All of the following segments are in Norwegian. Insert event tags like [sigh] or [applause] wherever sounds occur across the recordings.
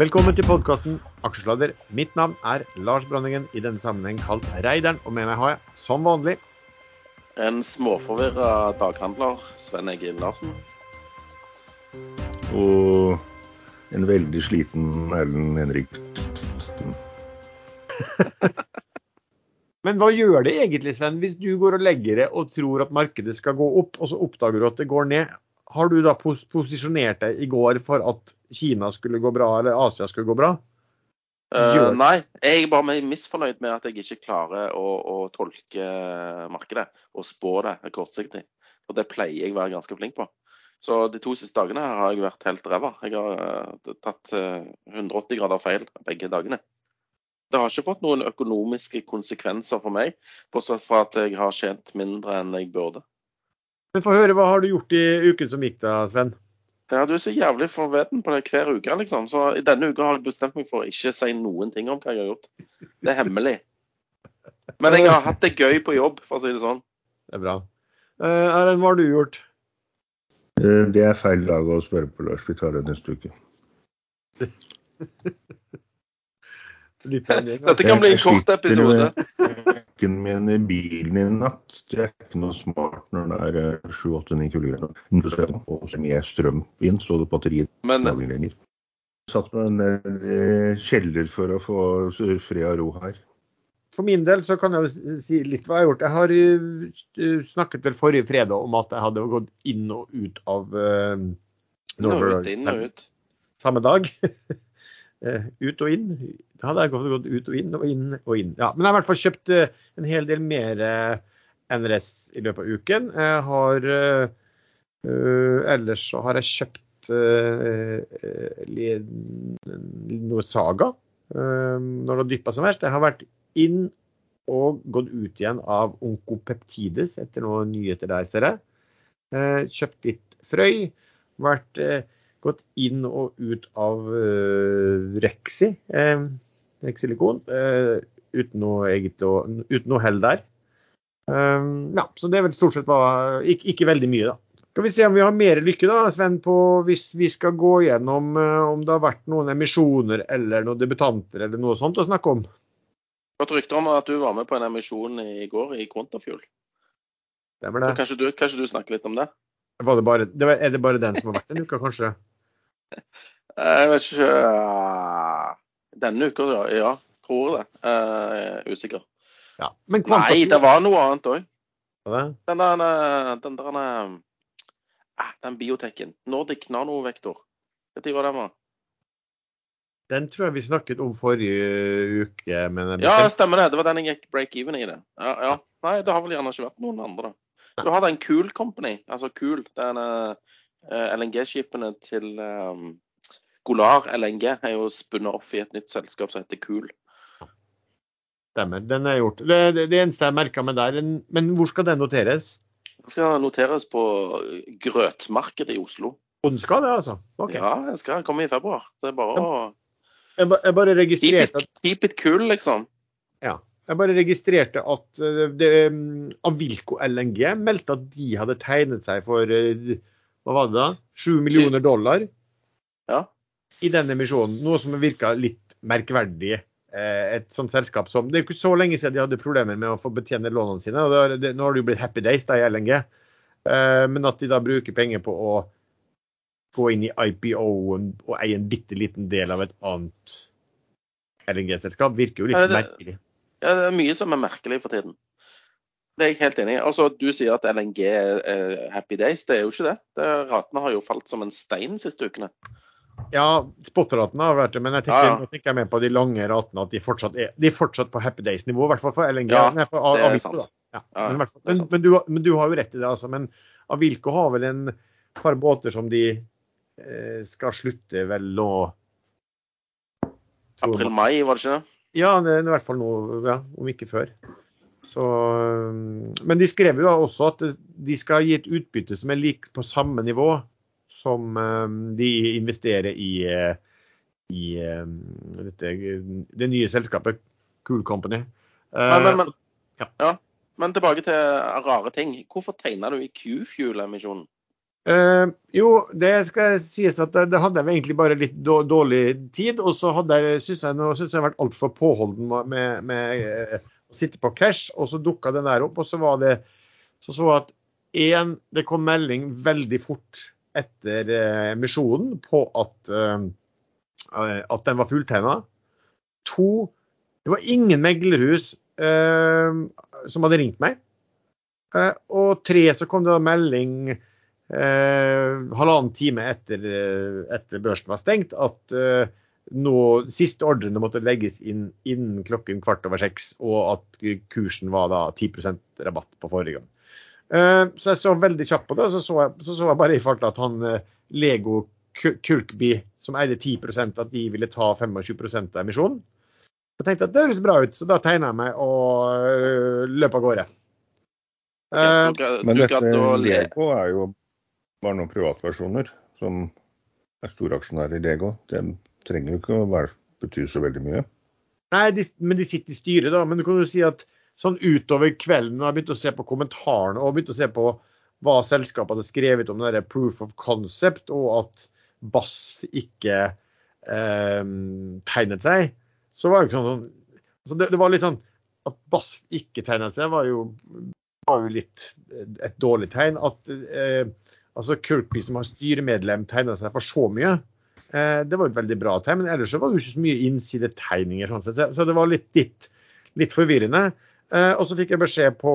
Velkommen til podkasten Aksjesladder. Mitt navn er Lars Brandingen, i denne sammenheng kalt Reideren. Og med meg har jeg, som vanlig, En småforvirra daghandler, Sven Egil Larsen. Og en veldig sliten Erlend Henrik. [laughs] Men hva gjør det egentlig, Sven, hvis du går og legger det og tror at markedet skal gå opp, og så oppdager du at det går ned? Har du da pos posisjonert deg i går for at Kina skulle gå bra, eller Asia skulle gå bra? Uh, nei, jeg er bare misfornøyd med at jeg ikke klarer å, å tolke markedet og spå det kortsiktig. Og det pleier jeg å være ganske flink på. Så de to siste dagene her har jeg vært helt ræva. Jeg har uh, tatt uh, 180 grader feil begge dagene. Det har ikke fått noen økonomiske konsekvenser for meg, bortsett fra at jeg har tjent mindre enn jeg burde. Men få høre, hva har du gjort i uken som gikk da, Sven? Ja, du er så jævlig forveden på det hver uke, liksom. Så i denne uka har jeg bestemt meg for å ikke si noen ting om hva jeg har gjort. Det er hemmelig. Men jeg har hatt det gøy på jobb, for å si det sånn. Det er bra. Uh, Erlend, hva har du gjort? Eh, Det er feil dag å spørre på, Lars. Vi tar det neste uke. [laughs] Dette kan bli en kort episode. Uken med bilen i natt. Det er ikke noe smart når det er 7-8-9 kuldegrader. Og mye strøm inn, så det batteriet Men lenger. Satt meg ned i kjeller for å få fred og ro her. For min del så kan jeg jo si litt hva jeg har gjort. Jeg har uh, snakket vel forrige fredag om at jeg hadde gått inn og ut av uh, ut, inn og ut. samme dag. [laughs] Eh, ut og inn. Hadde jeg gått, ut og inn og inn og inn. Ja, men jeg har i hvert fall kjøpt eh, en hel del mer eh, NRS i løpet av uken. Jeg har eh, Ellers så har jeg kjøpt noe Saga når det har dyppa som verst. Jeg har vært inn og gått ut igjen av Onkopeptides etter noen nyheter der, ser jeg. Kjøpt litt frøy. Vært gått inn og ut av uh, Rexi, eh, Rexilikon, eh, uten noe eget uten noe hell der. Eh, ja, så det er vel stort sett bare ikke, ikke veldig mye, da. Skal vi se om vi har mer lykke, da, Sven, på hvis vi skal gå gjennom eh, om det har vært noen emisjoner eller noen debutanter eller noe sånt å snakke om. Fått rykter om at du var med på en emisjon i går i Quantafuel. Det det? kanskje du, kanskje du snakker litt om det? Var det bare, det var, er det bare den som har vært en uke, kanskje? [laughs] Jeg vet ikke Denne uka, ja. ja tror det. Uh, usikker. Ja. Men Nei, det var noe annet òg. Den der, eh, den der eh, ah, Den biotekken. Nordic nanovektor. Når var den? var? Den tror jeg vi snakket om forrige uke. Men Ja, stemmer det. Det var den jeg gikk break-even i. det. Ja, ja. Nei, det har vel gjerne ikke vært noen andre. Du har den Cool Company. Altså Cool. Den uh, LNG-skipene til um, Golar LNG er jo spunnet off i et nytt selskap som heter Cool. Stemmer. Den er gjort. Det, det, det eneste jeg merka med der, men hvor skal den noteres? Den skal noteres på grøtmarkedet i Oslo. Og den skal det, altså? Okay. Ja, den skal komme i februar. Det er bare å Jeg, jeg bare registrerte at, keep it cool, liksom. jeg bare registrerte at eh, det, um, Avilco LNG meldte at de hadde tegnet seg for eh, hva var det da? 7 millioner dollar Ja. I den emisjonen. Noe som virka litt merkverdig. eh, Et sånt selskap som Det er ikke så lenge siden de hadde problemer med å få betjene lånene sine. og det, Nå har det jo blitt happy days da i LNG. Eh, Men at de da bruker penger på å gå inn i IPO-en og eie en bitte liten del av et annet LNG-selskap, virker jo litt Ja, det- merkelig. Ja, det er mye som er merkelig for tiden. Det er jeg helt enig i. Altså, Du sier at LNG er er happy days. Det er jo ikke det. det ratene har jo falt som en stein de siste ukene. Ja, spot-ratene har vært det, men jeg tenker, Ja, ja. nå tenker jeg mer på de lange ratene. At de fortsatt er, de er fortsatt på happy days-nivå, i hvert fall for LNG. Ja, nei, for det er sant. Ja, men, fall- men, men, du, men du har jo rett i det, altså. Men Avilko har vel en par båter som de eh, skal slutte vel nå April-mai, var det ikke det? Ja, det er i hvert fall nå, ja, om ikke før. Så, um, men de skrev jo også at de skal gi et utbytte som er lik på samme nivå som um, de investerer i, eh, i um, dette, det nye selskapet Cool Company. Men, men, men, ja. ja. men tilbake til rare ting. Hvorfor tegna du i Q-Fuel-emisjonen? Uh, jo, det skal sies at det, det hadde jeg egentlig bare litt dårlig tid. Og så hadde jeg, nå synes jeg har vært altfor påholden med, med, eh, å sitte på cash. Og så dukka den der opp, og så var det så så at én, det kom melding veldig fort etter eh, emisjonen på at, eh, at den var fulltegna. To, det var ingen meglerhus eh, som hadde ringt meg. Eh, og tre, så kom det en melding eh, halvannen time etter, eh, etter børsen var stengt, at eh, nå, siste ordrene måtte legges inn innen klokken kvart over seks, og at kursen var da 10% rabatt på forrige gang. Eh, så jeg så veldig kjapt på det, og så så jeg, så, så jeg bare i farta at han eh, Lego Ku- Kulkby, som eide 10% at de ville ta 25 av emisjonen. Jeg tenkte at det høres bra ut, så da tegna jeg meg og øh, løp av gårde. Eh, Du Men dette. Lego er jo bare noen privatpersoner som er storaksjonærer i Lego. Det trenger jo ikke å være, bety så veldig mye. Nei, de, men de sitter i styret, da. Men du kan jo si at sånn utover kvelden, når jeg begynte å se på kommentarene og begynte å se på hva selskapet hadde skrevet om det der proof of concept, og at Bass ikke eh, tegnet seg, så var det ikke sånn så det, det var litt sånn At Bass ikke tegnet seg, var jo, var jo litt et dårlig tegn. At eh, altså Kirkby, som har styremedlem, tegnet seg for så mye. Eh, det var et veldig bra tegn, men ellers så var det jo ikke så mye innsidetegninger. Sånn sett. Så det var litt, litt, litt forvirrende. Eh, og så fikk jeg beskjed på,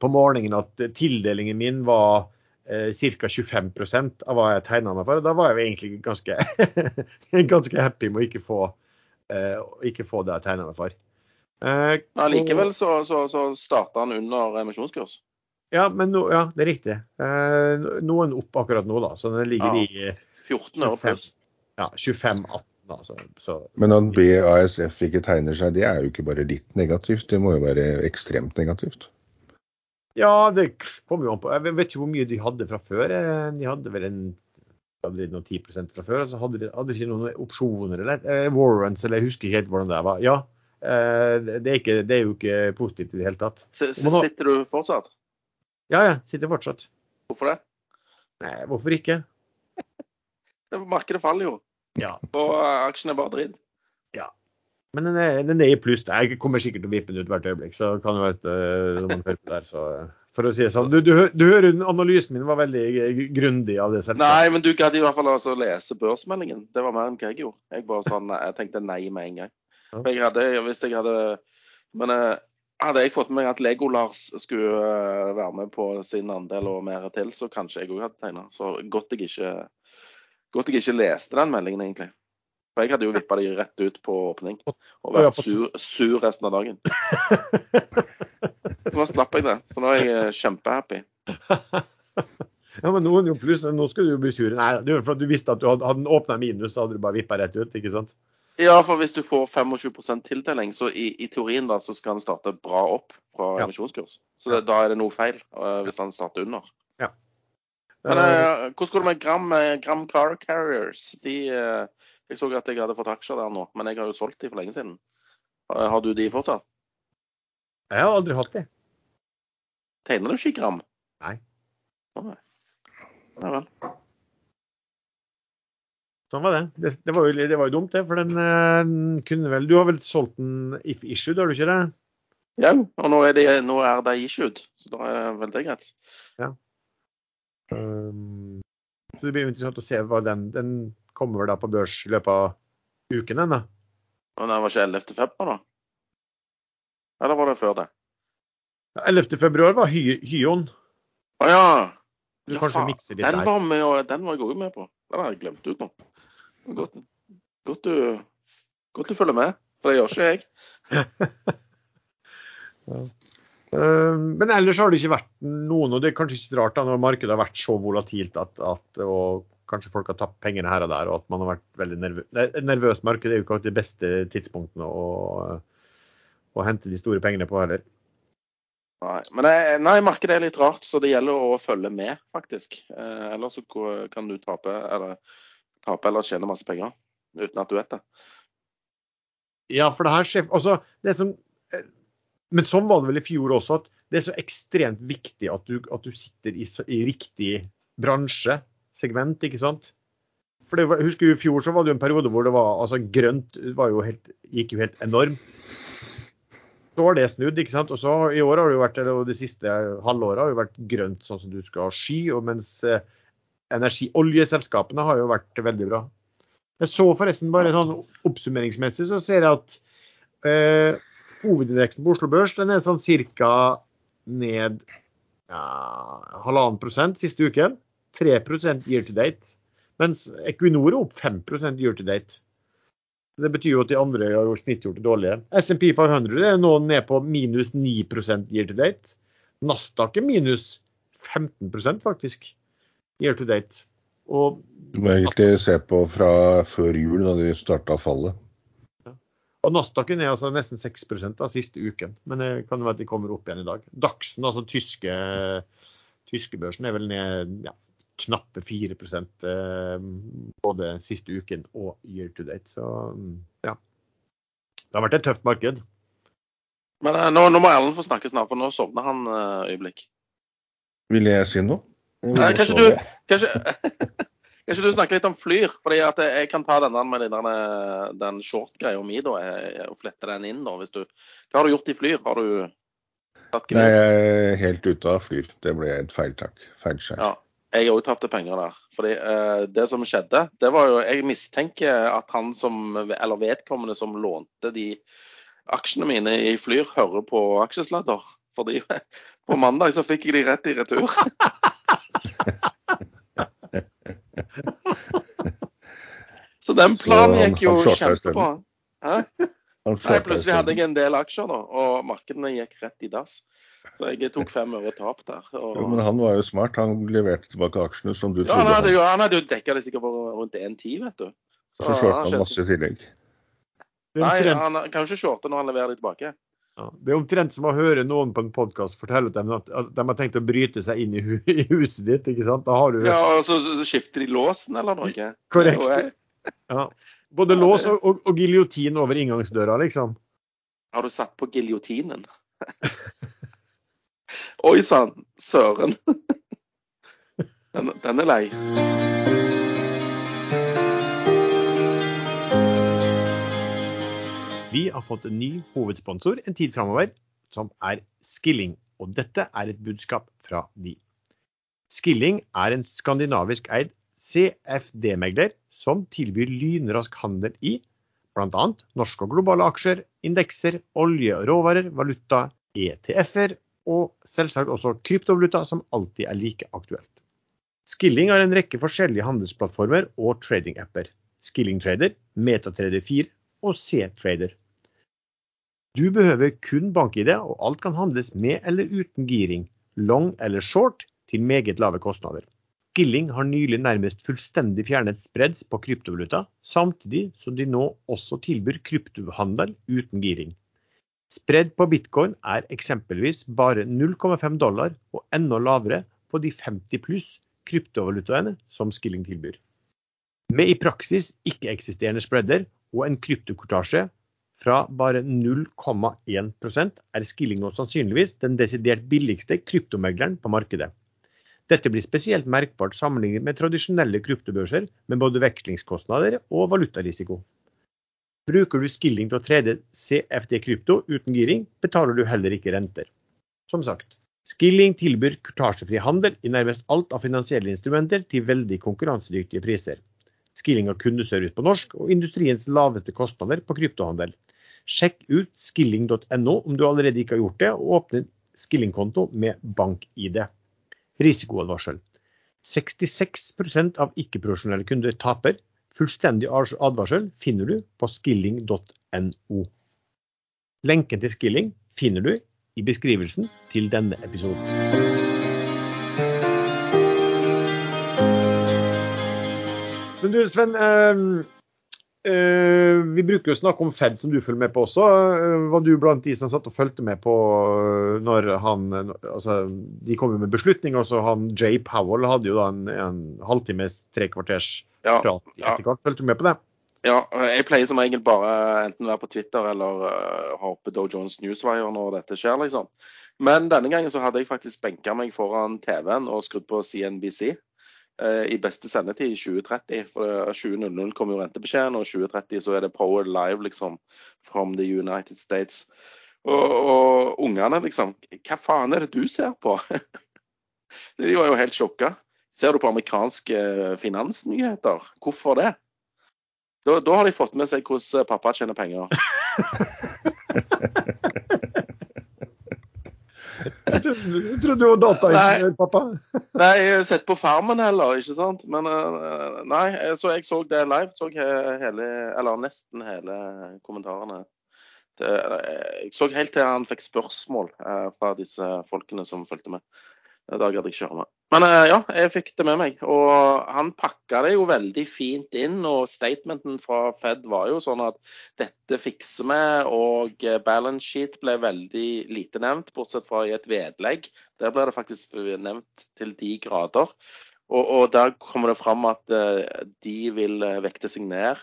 på morgenen at tildelingen min var eh, ca. 25% av hva jeg tegna meg for. Da var jeg egentlig ganske, [laughs] ganske happy med å ikke få, eh, ikke få det jeg tegna meg for. Eh, Ja, likevel så, så, så starta han under emisjonskurs. Ja, men no, ja, det er riktig. Eh, noen opp akkurat nå, da. Så den ligger Ja. i eh, 14 øre pluss. ja, 25-18. Da, så, så Men at BASF ikke tegner seg, det er jo ikke bare litt negativt, det må jo være ekstremt negativt. Ja, det kommer jo an på. Jeg vet ikke hvor mye de hadde fra før. Eh, De hadde vel en hadde de noen 10 fra før. og Så hadde de, hadde de ikke noen opsjoner eller eh, warrants, eller jeg husker ikke helt hvordan det var. Ja, eh, det er, ikke, det er jo ikke positivt i det hele tatt. S- s- Må Sitter du fortsatt? Ja, ja, sitter fortsatt. Hvorfor det? Nei, hvorfor ikke? det? [laughs] Markedet faller jo, Ja, og eh, aksjene er bare dritt. Ja. men den er, den er i pluss. Jeg kommer sikkert til å vippe den ut hvert øyeblikk, så kan det være at eh, man hører på der, så For å si det sånn. Du, du, du hører analysen min var veldig eh, grundig av det selskapet. Nei, men du gadd i hvert fall altså lese børsmeldingen. Det var mer enn hva jeg gjorde. Jeg bare sånn, jeg tenkte nei med en gang. For Jeg hadde, hvis jeg hadde Men eh, hadde jeg fått med meg at Lego-Lars skulle eh, være med på sin andel og mer til, så kanskje jeg òg hadde tegna. Så godt jeg ikke godt jeg ikke leste den meldingen, egentlig. For jeg hadde jo vippa de rett ut på åpning og vært sur, sur resten av dagen. [laughs] Så nå slapp jeg det. Så nå er jeg eh, kjempehappy. Ja, men noen jo pluss, nå skal du jo bli sur. Nei, det var for at du visste at du hadde, hadde åpna minus, så hadde du bare vippa rett ut, ikke sant? Ja, for hvis du får 25 tildeling, så i, i teorien da, så skal han starte bra opp fra Ja. emisjonskurs. Så det, da er det noe feil eh, hvis han starter under. Men eh, hvordan går det med Gram, eh, Gram Car Carriers? De, uh, jeg så at jeg hadde fått aksjer der nå, men jeg har jo solgt de for lenge siden. Uh, har du de fortsatt? jeg har aldri hatt de. Tegner du ikke Gram? Nei. Nei. Vel. Sånn var det. Det, det, var, jo, det var jo dumt, det. For den kunne vel Du har vel solgt den if issued, har du ikke det? Ja, og nå er, det, nå er issued, så da er vel det greit. Um, så det blir interessant å se hva den Den kommer vel da på børs i løpet av uken, den da. Og den var ikke 11. februar, da? Eller var det før det? 11. februar var hy, Hyon. Å ja! Du Ja, kanskje mikser litt Den der. var, med, og den var jeg òg med på. Den har jeg glemt ut nå. Godt, godt, du, godt du følger med, for det gjør ikke jeg. [laughs] [laughs] Um, men ellers har det ikke vært noen, og det er kanskje ikke så rart da, når markedet har vært så volatilt at, at og kanskje folk har tapt pengene her og der, og at man har vært veldig nervøs. Et nervøst marked er jo ikke de beste tidspunktene å, å hente de store pengene på heller. Nei, men jeg, nei, markedet er litt rart, så det gjelder å følge med, faktisk. Eh, ellers så kan du tape eller, tape eller tjene masse penger uten at du vet det. Ja, for det her skjer altså, det som, eh, Men sånn var det vel i fjor også, at det er så ekstremt viktig at du, at du sitter i, i riktig bransjesegment, ikke sant. For det var, husker jo I fjor så var det jo en periode hvor det var altså grønt var jo helt, gikk jo helt enormt. Så har det snudd, ikke sant. Og så i år har det jo vært, eller det siste halvåret har jo vært grønt, sånn som du skal ha sky. Og mens eh, energi, oljeselskapene har jo vært veldig bra. Jeg så forresten bare sånn oppsummeringsmessig så ser jeg at eh, hovedindeksen på Oslo Børs den er sånn ca. ned ja, halvannen prosent siste uken. 3 year to date. Mens Equinor er opp 5 year to date. Det betyr jo at de andre har gjort snittgjort det dårligere. SMP 500 er nå ned på minus 9 year to date. Nasdaq er minus 15 faktisk year to date. Og, du må egentlig se på fra før jul, da de starta fallet. Og Nasdaqen er altså nesten 6% da, siste uken. Men det kan jo være at de kommer opp igjen i dag. Daxen, altså tyske, tyske børsen, er vel ned ja, knappe 4 eh, både siste uken og year to date. Så ja. Det har vært et tøft marked. Men eh, nå, nå må Erlend få snakke snart, for nå sovner han uh, øyeblikk. Vil jeg si noe? Nei, kanskje, du, kanskje, [laughs] kanskje, du snakke litt om Flyr? fordi at Jeg kan ta denne med den, den short-greia mi da, og flette den inn. da, hvis du, Hva har du gjort i Flyr? Har du tatt gevinst? Nei, jeg er helt ute av Flyr. Det ble et feiltak. Feilskjær. Ja, jeg òg tapte penger der. Fordi uh, Det som skjedde, det var jo Jeg mistenker at han som, eller vedkommende som lånte de aksjene mine i Flyr, hører på aksjesladder. Fordi [laughs] på mandag så fikk jeg de rett i retur. [laughs] [laughs] Så den planen gikk jo kjempebra. [laughs] Nei, plutselig hadde jeg en del aksjer, da, og markedene gikk rett i dass. Så jeg tok fem øre tap der. Og... Jo, men han var jo smart. Han leverte tilbake aksjene som du ja, trodde. Han hadde, jo, han hadde jo dekka det sikkert for rundt 1,10, vet du. Så, så shorta han masse i tillegg. Nei, han kan jo ikke shorte når han leverer det tilbake. Ja, det er omtrent som å høre noen på en podkast fortelle at de, at de, har tenkt å bryte seg inn i, hu [laughs] i huset ditt. ikke sant? Du... Ja, og så, så, skifter de låsen eller noe? Korrekt. Ja. Både lås og, og, og giljotin over inngangsdøra, liksom. Har du satt på giljotinen? [laughs] Oi sann, søren. [laughs] Den, den er lei. Vi har fått en ny hovedsponsor en tid framover, som er Skilling. Og dette er et budskap fra de. Skilling er en skandinavisk eid CFD-megler som tilbyr lynrask handel i bl.a. norske og globale aksjer, indekser, olje og råvarer, valuta, ETF-er og selvsagt også kryptovaluta, som alltid er like aktuelt. Skilling har en rekke forskjellige handelsplattformer og trading-apper. Skilling Trader, MetaTrader 4 og C-Trader. Du behøver kun bank-ID, og alt kan handles med eller uten giring, long eller short, til meget lave kostnader. Skilling har nylig nærmest fullstendig fjernet spreads på kryptovaluta, samtidig som de nå også tilbyr kryptohandel uten giring. Spread på bitcoin er eksempelvis bare 0,5 dollar og enda lavere på de 50 pluss kryptovalutaene som Skilling tilbyr. Med i praksis ikke-eksisterende spreader og en kryptokortasje fra bare 0,1% er Skilling nå sannsynligvis den desidert billigste kryptomegleren på markedet. Dette blir spesielt merkbart sammenlignet med tradisjonelle kryptobørser med både vekslingskostnader og valutarisiko. Bruker du Skilling til å trede CFD krypto uten giring, betaler du heller ikke renter. Som sagt, Skilling tilbyr kurtasjefri handel i nærmest alt av finansielle instrumenter til veldig konkurransedyktige priser. Skilling har kundeservice på norsk og industriens laveste kostnader på kryptohandel. Sjekk ut skilling.no om du allerede ikke har gjort det, og åpne Skilling-konto med bank-ID. Risikoadvarsel. 66% av ikke-profesjonelle kunder taper. Fullstendig advarsel finner du på skilling.no. Lenken til Skilling finner du i beskrivelsen til denne episoden. Men du Sven, eh, Uh, vi bruker jo å snakke om Fed, som du følger med på også. Uh, var du blant de som satt og fulgte med på uh, når han altså, De kom jo med beslutning. Også han Jay Powell hadde jo da en, en halvtimes, tre kvarters ja, prat i etterkant. Ja. Fulgte du med på det? Ja, jeg pleier som regel bare enten være på Twitter eller uh, ha oppe Dow Jones Newswire når dette skjer, liksom. Men denne gangen så hadde jeg faktisk benka meg foran TV-en og skrudd på CNBC. Eh, i beste sendetid i 2030. For 20.00 kommer jo rentebeskjeden, og 2030 så er det Power Live liksom from the United States. Og, og ungene liksom Hva faen er det du ser på? [laughs] De var jo helt sjokka. Ser du på amerikanske finansnyheter? Hvorfor det? Da, da har de fått med seg hvordan pappa tjener penger. [laughs] Jeg trodde, du var dataingeniør, pappa. Nei, jeg har sett på Farmen heller, ikke sant. Men eh, nei, så jeg så det live. Så hele, eller nesten hele kommentarene. Det, jeg så helt til han fikk spørsmål eh, fra disse folkene som fulgte med. Da gadd jeg ikke høre mer. Men eh, ja, jeg fikk det med meg. Og han pakka det jo veldig fint inn. Og statementen fra Fed var jo sånn at dette fikser vi. Og eh, balance sheet ble veldig lite nevnt, bortsett fra i et vedlegg. Der ble det faktisk nevnt til de grader. Og, og der kommer det fram at de vil vekte seg ned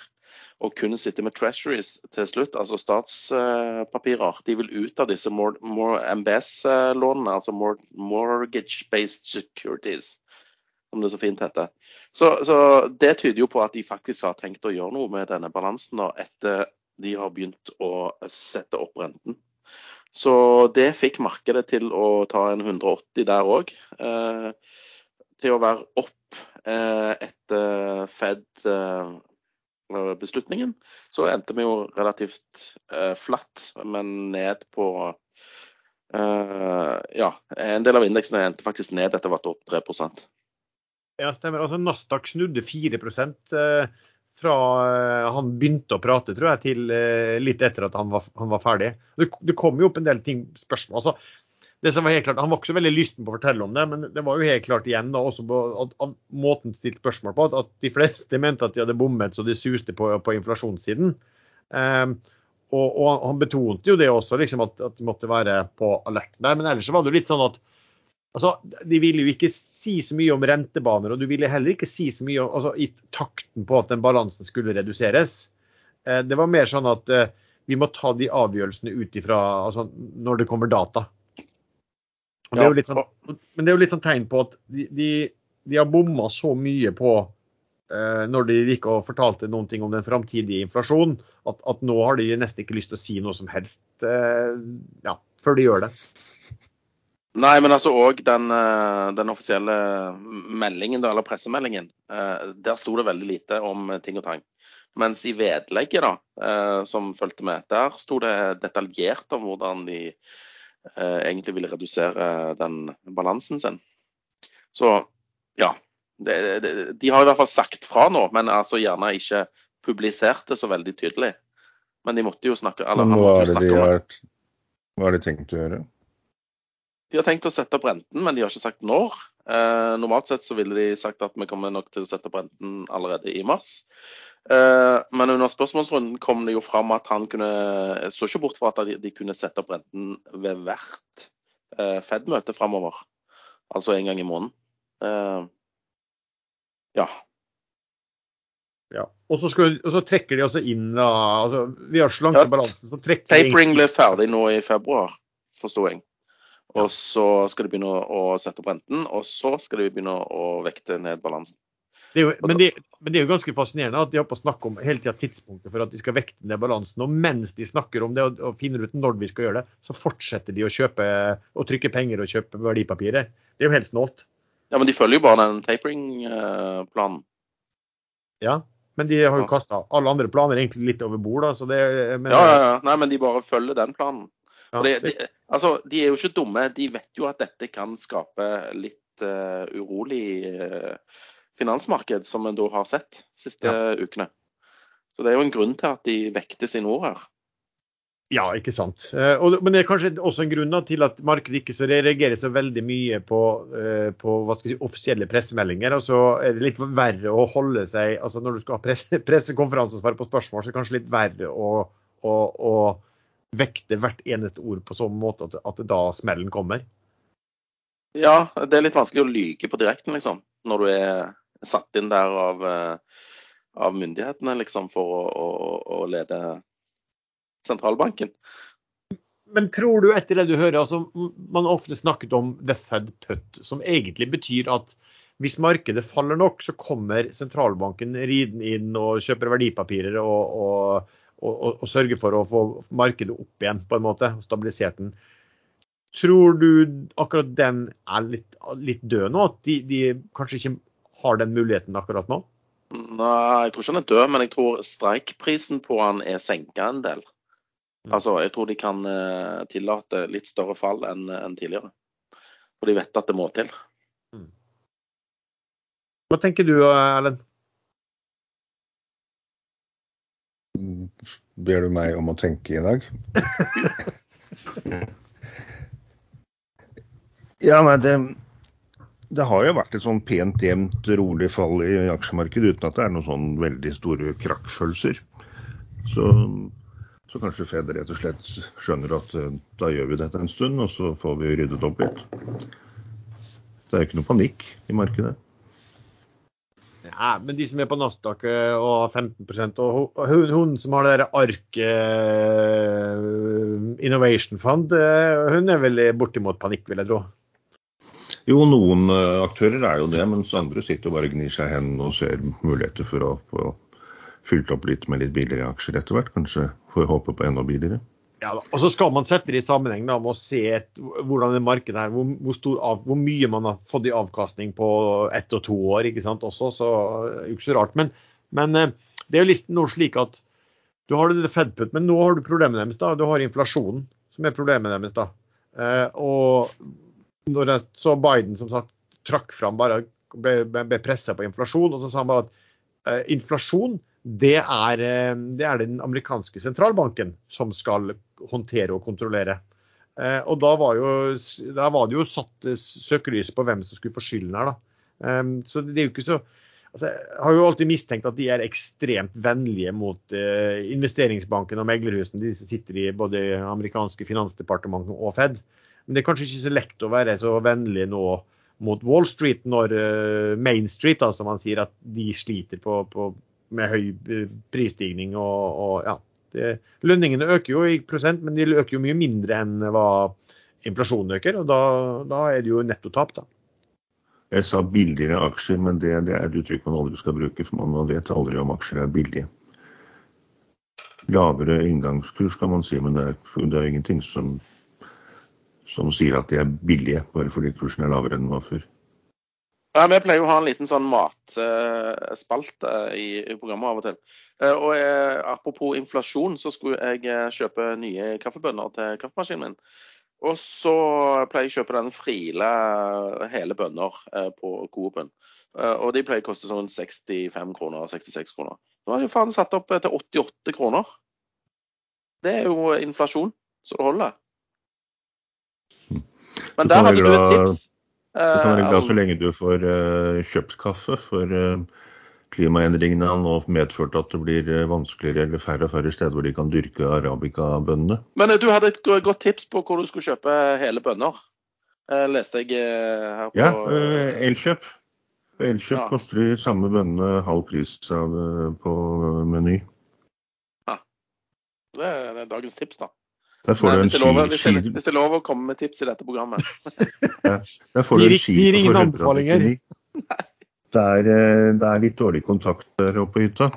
og kun sitte med treasuries til slutt, altså statspapirer. De vil ut av disse MBS-lånene, altså mortgage-based securities, som det så fint heter. Så, så, det tyder jo på at de faktisk har tenkt å gjøre noe med denne balansen da, etter de har begynt å sette opp renten. Så det fikk markedet til å ta en 180 der òg. Eh, til å være opp eh, etter Fed eh, beslutningen, så endte vi jo relativt uh, flatt, men ned på uh, Ja, en del av indeksene endte faktisk ned etter vært opp 3 Ja, stemmer. Altså Nasdaq snudde 4 uh, fra han begynte å prate, tror jeg, til litt etter at han var, han var ferdig. Det, det, kom jo opp en del ting, spørsmål. altså det som var helt klart, Han var ikke så veldig lysten på å fortelle om det, men det var jo helt klart igjen da, også på at, at måten stilt spørsmål på, at, at, de fleste [laughs] mente at de hadde bommet så de suste på, på inflasjonssiden. Um, og, og, Han betonte jo det også, liksom at, at, de måtte være på alerten der. Men ellers var det jo litt sånn at altså, de ville jo ikke si så mye om rentebaner, og du ville heller ikke si så mye om, altså, i takten på at den balansen skulle reduseres. Uh, det var mer sånn at uh, vi må ta de avgjørelsene ut ifra altså, når det kommer data. Det sånn, men det er jo litt sånn tegn på at de, de, de har bomma så mye på eh, når de gikk og fortalte noen ting om den framtidige inflasjonen, at, at, nå har de nesten ikke lyst til å si noe som helst eh, ja, før de gjør det. Nei, men altså òg den, eh, den, offisielle meldingen, eller pressemeldingen, eh, der sto det veldig lite om ting og tang. Mens i vedlegget da, eh, som fulgte med, der sto det detaljert om hvordan de egentlig ville redusere den balansen sin. Så ja. Det, det, de har i hvert fall sagt fra nå, men altså gjerne ikke publisert det så veldig tydelig. Men de måtte jo snakke eller, hva, er det de har, hva har de tenkt å gjøre? De har tenkt å sette opp renten, men de har ikke sagt når. Eh, normalt sett så ville de sagt at vi kommer nok til å sette opp renten allerede i mars. Eh, men under spørsmålsrunden kom det jo fram at han kunne så ikke bort fra at de kunne sette opp renten ved hvert eh, Fed-møte framover. Altså en gang i måneden. Eh, ja. Ja. Og så, skal, og så, trekker de altså inn da, altså, Vi har slanke ja, balansen. Tapering ble ferdig nå i februar, forsto jeg. Og så skal de begynne å, å sette opp renten, og så skal de begynne å vekte ned balansen. Det jo, men, det, men, det, er jo ganske fascinerende at de har på å snakke om hele tida tidspunktet for at de skal vekte ned balansen. Og mens de snakker om det og, og, finner ut når vi skal gjøre det, så fortsetter de å kjøpe og trykke penger og kjøpe verdipapirer. Det er jo helt snålt. Ja, men de følger jo bare den tapering-planen. Ja, men de har jo kasta alle andre planer egentlig litt over bord. Da, Så det, men, ja, ja, ja. Nei, men de bare følger den planen. Ja, det, de, altså, de er jo ikke dumme. De vet jo at dette kan skape litt uh, urolig uh, finansmarked, som vi da har sett de siste ja. ukene. Så det er jo en grunn til at de vekter sine ord her. Ja, ikke sant. Og, men det er kanskje også en grunn til at markedet ikke så reagerer så veldig mye på, uh, på si, offisielle pressemeldinger. Og så er det litt verre å holde seg altså Når du skal ha presse, [laughs] pressekonferanse og svare på spørsmål, så er det kanskje litt verre å, å, å vekte hvert eneste ord på sånn måte at, at da smellen kommer. Ja, det er litt vanskelig å lyge på direkten, liksom. Når du er satt inn der av, eh, av myndighetene liksom, for å, å, å, lede sentralbanken. Men tror du etter det du hører, altså Man har ofte snakket om the Fed put, som egentlig betyr at hvis markedet faller nok, så kommer sentralbanken ridende inn og kjøper verdipapirer og, og, og, og, sørger for å få markedet opp igjen, på en måte, og stabilisert den. Tror du akkurat den er litt, litt død nå? At de, de, kanskje ikke har den muligheten akkurat nå? Nei, jeg tror ikke han er død, men jeg tror streikprisen på han er senka en del. Mm. Altså, Jeg tror de kan uh, tillate litt større fall enn en tidligere. For de vet at det må til. Mm. Hva tenker du, Erlend? Ber du meg om å tenke i dag? [laughs] ja, nei, det, det har jo vært et sånn pent jevnt, rolig fall i aksjemarkedet uten at det er noen sånn veldig store krakkfølelser. Så, så, kanskje Fed rett og slett skjønner at eh, da gjør vi dette en stund, og så får vi ryddet opp litt. Det er jo ikke noe panikk i markedet. Ja, men de som er på Nasdaq eh, og har 15 og hun, hun som har det der Ark uh, Innovation Fund, hun er vel bortimot panikk, vil jeg tro? Jo, noen uh, aktører er jo det, mens andre sitter og bare gnir seg i hendene og ser muligheter for å få fylt opp litt med litt billigere aksjer etter hvert. Kanskje får håpe på enda billigere. Ja, og så skal man sette det i sammenheng da, med å se et, hvordan det markedet her, hvor, hvor, av, hvor, mye man har fått i avkastning på ett og to år. ikke sant, også, så er ikke så rart. Men, men eh, det er jo listen noe slik at du har det Fedput, men nå har du problemet deres. da, Du har inflasjonen som er problemet deres. da. Eh, og når jeg så Biden som sagt trakk fram bare ble, ble pressa på inflasjon, og så sa han bare at eh, inflasjon det er, eh, det er, den amerikanske sentralbanken som skal håndtere og kontrollere. Eh, og da var, jo, da var det jo satt søkelyset på hvem som skulle få skylden her. da. Eh, så det er jo ikke så altså, Jeg har jo alltid mistenkt at de er ekstremt vennlige mot investeringsbanken og meglerhusene, de som sitter i både amerikanske finansdepartementet og Fed. Men det er kanskje ikke så lekt å være så vennlig nå mot Wall Street når Main Street, da, som man sier, at de sliter på, på med høy eh, prisstigning og, og ja. Det, lønningene øker jo i prosent, men de øker jo mye mindre enn hva inflasjonen øker. og Da, da er det jo nettotap, da. Jeg sa billigere aksjer, men det, det er et uttrykk man aldri skal bruke. For man vet aldri om aksjer er billige. Lavere inngangskurs kan man si, men det er, det er ingenting som, som sier at de er billige bare fordi kursen er lavere enn den var før. Ja, Vi pleier å ha en liten sånn matspalte i, programmet av og til. Eh, og jeg, Apropos inflasjon, så skulle jeg eh, kjøpe nye kaffebønner til kaffemaskinen min. Og så pleier jeg å kjøpe den frile hele bønner eh, på Coop-en. Og de pleier å koste sånn 65 kroner, 66 kroner. Nå har de faen satt opp til 88 kroner. Det er jo inflasjon så det holder. Men der hadde du et tips. Du kan være glad så lenge du får uh, kjøpt kaffe, for uh, klimaendringene har nå medført at det blir vanskeligere eller færre og færre steder hvor de kan dyrke arabicabønnene. Men du hadde et godt tips på hvor du skulle kjøpe hele bønner. leste jeg her på Ja, Elkjøp. Elkjøp ja. koster de samme bønnene halv pris av, på Meny. Ja. Det det er dagens tips, da. Der får Nei, du en hvis, det lover, hvis, det, hvis det er lov å komme med tips i dette programmet. [laughs] ja, der får du en ski Gir ingen anbefalinger. [laughs] Det er, eh, det er, litt dårlig kontakt der oppe på hytta.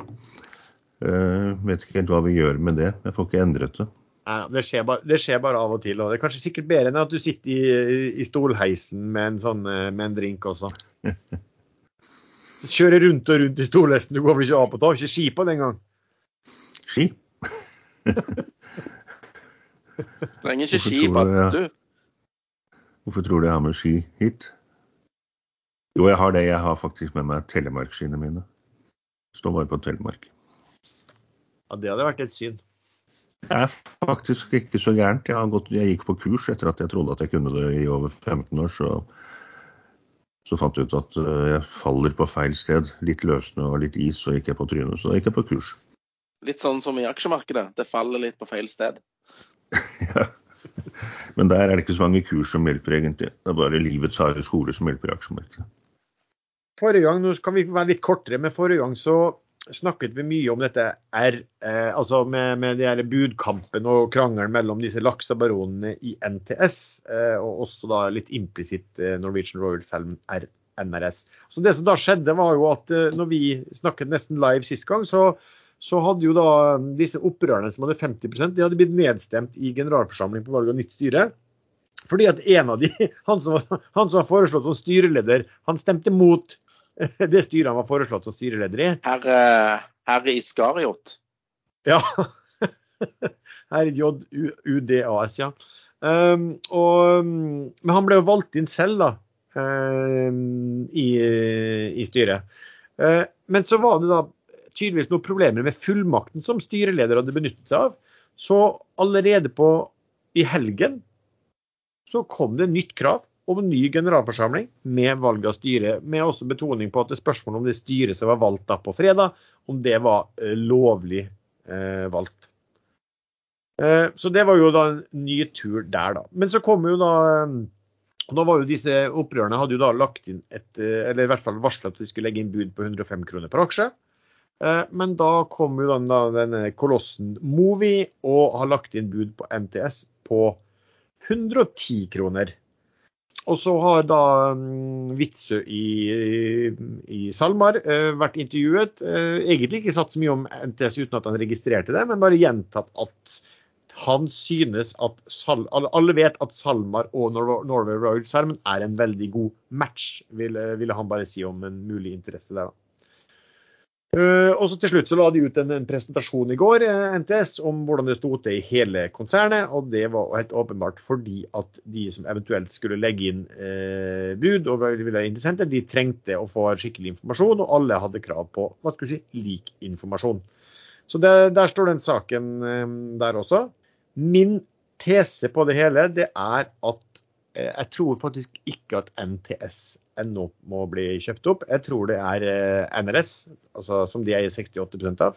Uh, vet ikke helt hva vi gjør med det. Jeg får ikke endret det. Nei, det, skjer bare, det, skjer bare, av og til. og Det er kanskje sikkert bedre enn at du sitter i, i stolheisen med en, sånn, eh, med en drink også. [laughs] Kjører rundt og rundt i stolheisen. Du går vel ikke av på tak? Ikke ski på den gang? Ski? Trenger ikke ski på badstue. Hvorfor tror du jeg har med ski hit? Jo, jeg har det. Jeg har faktisk med meg telemarkskiene mine. Står bare på Telemark. Ja, Det hadde vært et syn. Det er faktisk ikke så gærent. Jeg, gått, jeg, gikk på kurs etter at jeg trodde at jeg kunne det i over 15 år. Så, så fant jeg ut at øh, jeg faller på feil sted. Litt løssnø og litt is, så gikk jeg på trynet. Så da gikk jeg på kurs. Litt sånn som i aksjemarkedet. Det faller litt på feil sted. Ja. [laughs] Men der er det ikke så mange kurs som hjelper, egentlig. Det er bare livets harde skole som hjelper aksjemarkedet. Forrige gang, nå kan vi være litt kortere, men forrige gang så snakket vi mye om dette R, eh, altså med, med de her budkampen og krangelen mellom disse laksebaronene i NTS, eh, og også da litt implisitt eh, Norwegian Royal Salmon R. NRS. Så Det som da skjedde, var jo at eh, når vi snakket nesten live sist gang, så, så hadde jo da disse opprørerne som hadde 50% de hadde blitt nedstemt i generalforsamling på valg av nytt styre. Fordi at en av de, [laughs] han som, var, han som var foreslått som styreleder, han stemte mot det styret han var foreslått som styreleder i. Herre, herre herr Iskariot. Ja. [laughs] Her er JUDAS, ja. Um, og, men han ble jo valgt inn selv, da. Um, i, i, styret. Uh, men så var det da tydeligvis noen problemer med fullmakten som styreleder hadde benyttet seg av. Så allerede på i helgen så kom det nytt krav om en ny generalforsamling med valg av styre, med også betoning på at det er om det styret som var valgt da på fredag, om det var uh, lovlig eh, valgt. Eh, så det var jo da en ny tur der, da. Men så kom jo da da var jo disse opprørerne hadde jo da lagt inn et, eh, eller i hvert fall varsla at de skulle legge inn bud på 105 kroner per aksje. Eh, men da kom jo da denne kolossen Movi og har lagt inn bud på NTS på 110 kroner. Og så har da um, Witzøe i, i, SalMar uh, vært intervjuet. Uh, egentlig ikke satt så mye om NTS uten at han registrerte det, men bare gjentatt at han synes at Alle vet at SalMar og Norway Royal Salmon er en veldig god match, ville, ville han bare si om en mulig interesse der. da. Uh, og så Til slutt så la de ut en, en presentasjon i går uh, NTS, om hvordan det sto til i hele konsernet. og Det var helt åpenbart fordi at de som eventuelt skulle legge inn uh, bud, og ville interessenter, de trengte å få skikkelig informasjon, og alle hadde krav på hva skal vi si, lik informasjon. Så det, Der står den saken der også. Min tese på det hele det er at eh, jeg tror faktisk ikke at NTS ennå må bli kjøpt opp. Jeg tror det er eh, NRS, altså som de eier 68% av,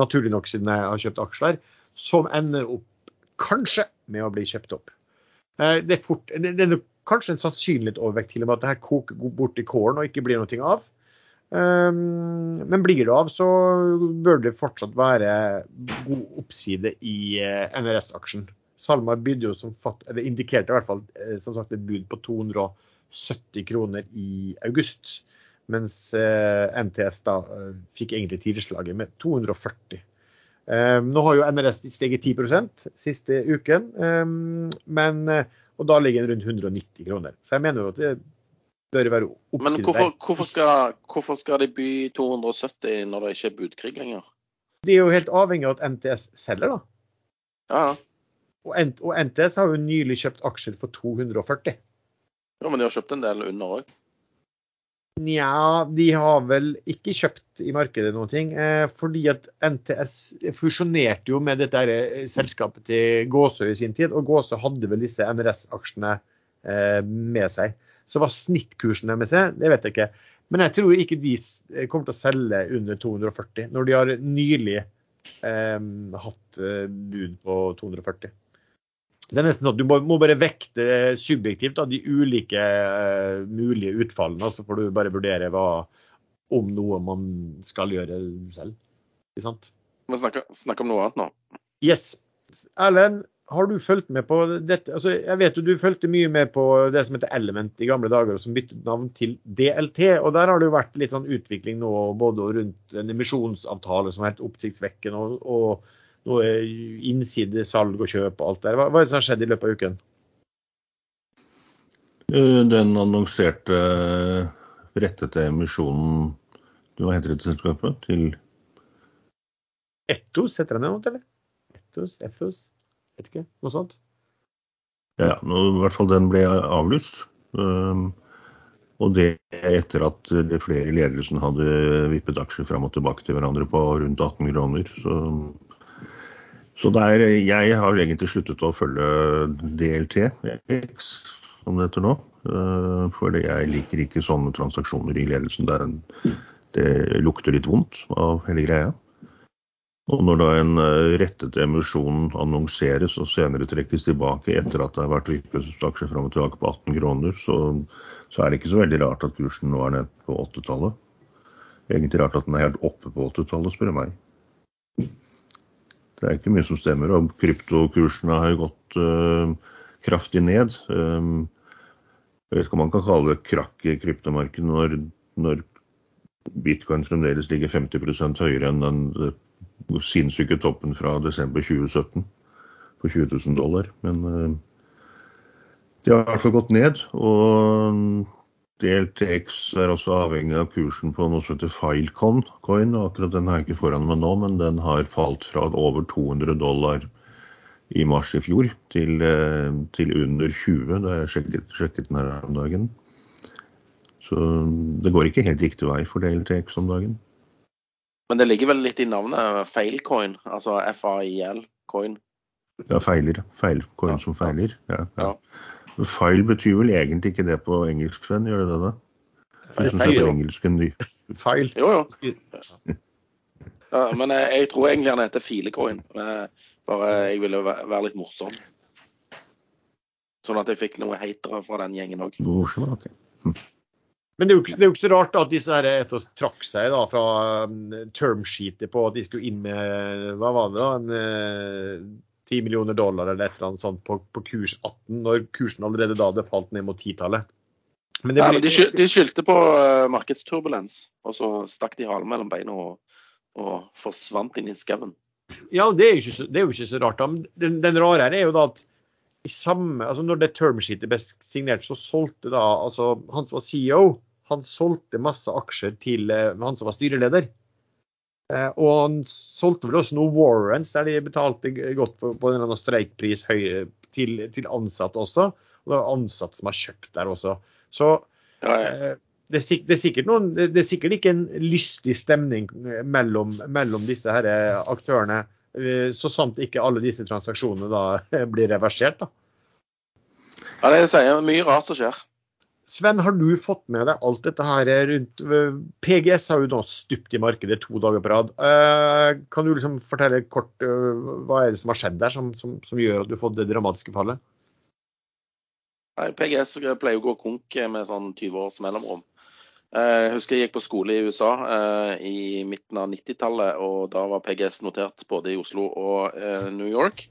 naturlig nok siden jeg har kjøpt aksjer, som ender opp kanskje med å bli kjøpt opp. Eh, det er, fort, det er kanskje en sannsynlighet overvekt til at det her koker bort i kålen og ikke blir noe av. Men blir det av, så bør det fortsatt være god oppside i NRS-aksjen. SalMar bydde jo som fatt, eller indikerte i hvert fall eh, som sagt et bud på 270 kroner i august. Mens eh, NTS da eh, fikk egentlig tilslaget med 240. Nå har jo NRS steget 10% siste uken, men, og da ligger den rundt 190 kroner. Så jeg mener jo at det bør være oppsiden Men hvorfor, hvorfor, skal, hvorfor skal de by 270 når det ikke er budkrig lenger? De er jo helt avhengig av at NTS selger, da. Ja, Ja, og, NTS har jo nylig kjøpt aksjer for 240. Ja, Men de har kjøpt en del under òg? Nja, de har vel ikke kjøpt i markedet noen ting. Eh, fordi at NTS fusjonerte jo med dette eh, selskapet til Gåsø i sin tid. Og Gåsø hadde vel disse MRS-aksjene eh, med seg. Så hva snittkursen deres er, det vet jeg ikke. Men jeg tror ikke de kommer til å selge under 240, når de har nylig eh, hatt bud på 240. Det er nesten sånn at Du må, bare vekte subjektivt da, de ulike uh, mulige utfallene. Så får du bare vurdere hva, om noe man skal gjøre selv. Ikke sant? Vi snakker, snakker om noe annet nå. Yes. Erlend, har du fulgt med på dette? Altså, jeg vet jo du fulgte mye med på det som heter Element i gamle dager, og som byttet navn til DLT. og Der har det jo vært litt sånn utvikling nå både rundt en emisjonsavtale som er helt oppsiktsvekkende, og, og noe innsidesalg og kjøp og alt der. Hva, hva er det som har skjedd i løpet av uken? Eh, den annonserte rettet rettede emisjonen Hva heter dette selskapet? Til Ettos, heter det noe, eller? Ettos, Ethos, vet ikke. Noe sånt? Ja, nå, i hvert fall den ble avlyst. Um, og det etter at flere i ledelsen hadde vippet aksjer fram og tilbake til hverandre på rundt 18 kroner. Så så der, jeg har egentlig sluttet å følge DLT-X, som det heter nå. Eh, for jeg liker ikke sånne transaksjoner i ledelsen der det lukter litt vondt av hele greia. Og når da en eh, rettet emisjon annonseres og senere trekkes tilbake etter at det har vært vippet aksjer fram og tilbake på 18 kroner, så, så, er det ikke så veldig rart at kursen nå er nede på 80-tallet. Egentlig rart at den er helt oppe på 80-tallet, spør du meg. Det er ikke mye som stemmer. Og kryptokursene har jo gått uh, kraftig ned. Um, Jeg vet ikke om man kan kalle det krakk i kryptomarkedet når, når bitcoin fremdeles ligger 50% høyere enn den uh, sinnssyke toppen fra desember 2017 på 20 000 dollar. Men uh, de har i hvert fall gått ned. Og DLTX er også avhengig av kursen på noe som heter Filecoin. Coin, og akkurat den har jeg ikke foran meg nå, men den har falt fra over 200 dollar i mars i fjor til, uh, til under 20 da jeg sjekket, sjekket den her om dagen. Så det går ikke helt riktig vei for DLTX om dagen. Men det ligger vel litt i navnet failcoin, altså FAIL-coin. Ja, feiler. Feilcoin ja. som feiler. Ja, ja. File betyr vel egentlig ikke det på engelsk, Sven? Gjør det det? Ny. [laughs] Feil. Jo, jo. Ja, men jeg, jeg, tror egentlig han heter filecoin. Bare jeg ville være litt morsom. Sånn at jeg fikk noe hatere fra den gjengen òg. Morsom, ok. Hm. Men det er, jo, det er, jo, ikke så rart at disse her Ethos trakk seg da, fra um, termsheetet på at de skulle inn med hva var det da, en, uh, 10 millioner dollar eller et eller annet sånt på, på, kurs 18, når kursen allerede da hadde falt ned mot titallet. Men, ja, men de, skyld, de, skyldte på uh, markedsturbulens, og så stakk de halen mellom beina og, og, forsvant inn i skauen. Ja, det er, ikke, det er jo ikke så rart. da. Den, den rare her er jo da at i samme, altså når det termsheetet ble signert, så solgte da altså han som var CEO, han solgte masse aksjer til uh, han som var styreleder. Eh, og han solgte vel også noen warrants der de betalte godt på, på en streikpris til, til ansatte også. Og det var ansatte som har kjøpt der også. Så ja, ja. Eh, det, er, det, er noen, det, er, sikkert ikke en lystig stemning mellom, mellom disse her aktørene. Så sant ikke alle disse transaksjonene da [laughs] blir reversert. da. Ja, det er mye rart som skjer. Sven, har du fått med deg alt dette her rundt PGS har jo nå stupt i markedet to dager på rad. Eh, kan du liksom fortelle kort eh, hva er det som har skjedd der som, som, som gjør at du har fått det dramatiske fallet? PGS pleier å gå konk med sånn 20 års mellomrom. Eh, jeg husker jeg gikk på skole i USA i midten av 90-tallet, og da var PGS notert både i Oslo og New York.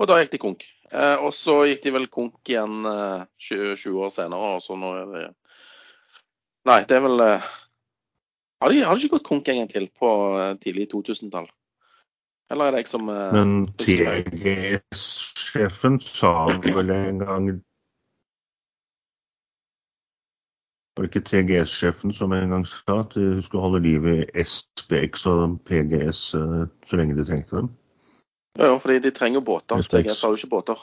Og da gikk de konk. Eh, og så gikk de vel konk igjen eh, 20, 20, år senere, og så nå er det Nei, det er vel eh, har, de, har de ikke gått konk en gang til på tidlig 2000-tall? Eller er det jeg som Men TGS-sjefen sa vel en gang Var det ikke TGS-sjefen som en gang sa at de skulle holde liv i SPX og PGS så lenge de trengte dem? Ja, fordi de trenger båter. PGS har jo ikke båter.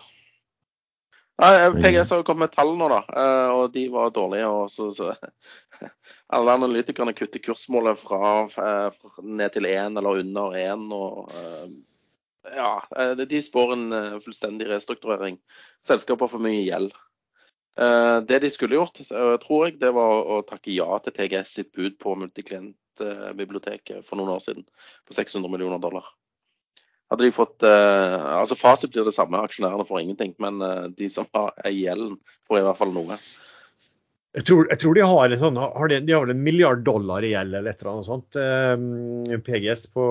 Nei, eh, PGS har jo kommet med tall nå, da, eh, og de var dårlige. og så, så [laughs] Alle analytikerne kutter kursmålet fra, eh, fra ned til én eller under én. og ja, De spår en fullstendig restrukturering. Selskapet har for mye gjeld. Det de skulle gjort, tror jeg, det var å takke ja til TGS sitt bud på multiklient-biblioteket for noen år siden, på 600 millioner dollar. Hadde de fått uh, altså Fasit blir det samme, aksjonærene får ingenting. Men uh, de som har gjelden, får i hvert fall noe. Jeg tror, jeg tror, de har en sånn, har de, de, har vel en milliard dollar i gjeld eller et eller annet sånt, eh, PGS på,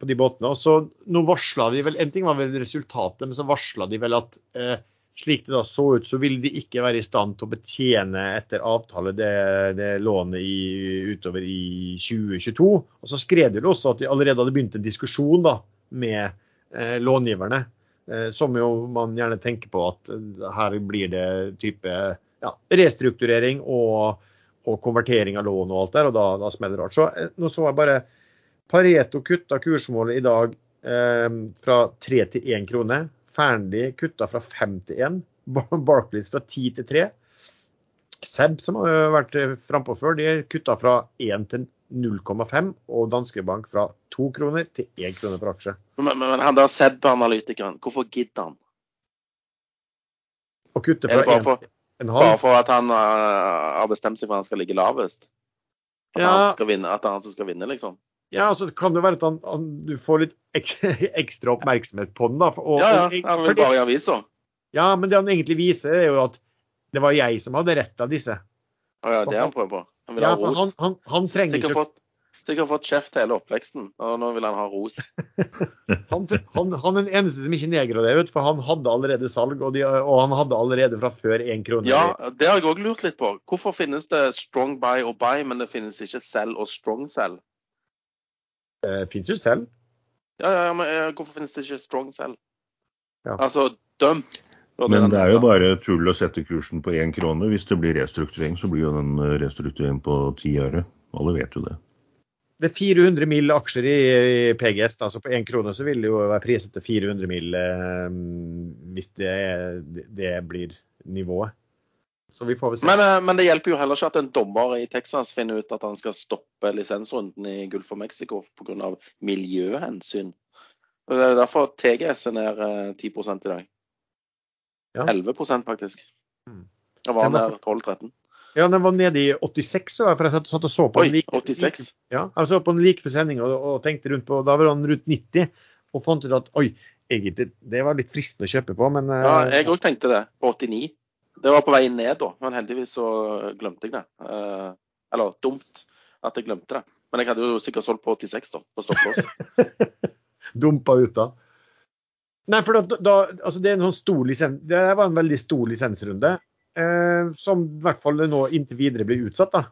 på, de båtene. Og så nå varsla de vel, En ting var vel resultatet, men så varsla de vel at eh, slik det da så ut, så vil de ikke være i stand til å betjene etter avtale det, det lånet i, utover i 2022. Og så skrev de også at de allerede hadde begynt en diskusjon da, med eh, långiverne. Eh, som jo man gjerne tenker på at eh, her blir det type ja, restrukturering og, og, konvertering av lån og alt der, og da, da smeller det rart. Så eh, nå så jeg bare Pareto kutta kursmålet i dag eh, fra 3 til 1 krone. Fearnley kutta fra 5 til 1. Barclays fra 10 til 3. Seb, som har vært frampå før, de kutta fra 1 til 0,5 og Danske Bank fra 2 kroner til 1 krone per aksje. Men, men han der Seb-analytikeren, hvorfor gidder han? Å kutte fra 1,5? Bare. Bare for at han uh, har bestemt seg for at han skal ligge lavest? At, ja. han skal vinne, at han skal vinne, liksom? Ja, altså det kan jo være at han, han, du får litt [laughs] ekstra oppmerksomhet på den. da. Og, ja, ja. Han vil bare i avisa. Ja, men det han egentlig viser, er jo at det var jeg som hadde rett av disse. Å ja, det han prøver på? Han, ja, han, han, han, trenger sikkert ikke fått, Sikkert fått kjeft hele oppveksten, og nå vil han ha ros. [laughs] Han, han, han er den eneste som ikke nedgraderer, for han hadde allerede salg, og, de, og han hadde allerede fra før én krone. Ja, det har jeg òg lurt litt på. Hvorfor finnes det strong buy og buy, men det finnes ikke sell og strong sell? Det finnes jo selv. Ja, ja, men eh, hvorfor finnes det ikke strong sell? Ja. Altså døm. Men det er jo bare tull å sette kursen på én krone. Hvis det blir restrukturering, så blir jo den restrukturering på ti øre. Alle vet jo det. Det er 400 mill. aksjer i PGS, da, så på én krone så vil det jo være priset til 400 mill. Eh, hvis det, det blir nivået. Så vi får vel se. Men, eh, men det hjelper jo heller ikke at en dommer i Texas finner ut at han skal stoppe lisensrunden i Gulf of Mexico pga. miljøhensyn. Det er derfor TGS er ned eh, 10 i dag. Ja. 11 faktisk. Mm. Da var han der 12-13. Ja, den var nede i 86, så jeg, for jeg satt, og så på Oi, den like, 86. Ja, jeg så på den like før sending og, og tenkte rundt på Da var han rundt 90, og fant ut at oi, egentlig, det var litt fristende å kjøpe på, men eh, Ja, jeg òg tenkte det. På 89. Det var på vei ned da, men heldigvis så glemte jeg det. Eh, eller dumt at jeg glemte det. Men jeg hadde jo sikkert solgt på 86 da, på stopplås. [laughs] dumpa ut da. Nei, for da, da altså det en sånn stor lisens, det var en veldig stor lisensrunde, eh, som i hvert fall nå inntil videre blir utsatt. da.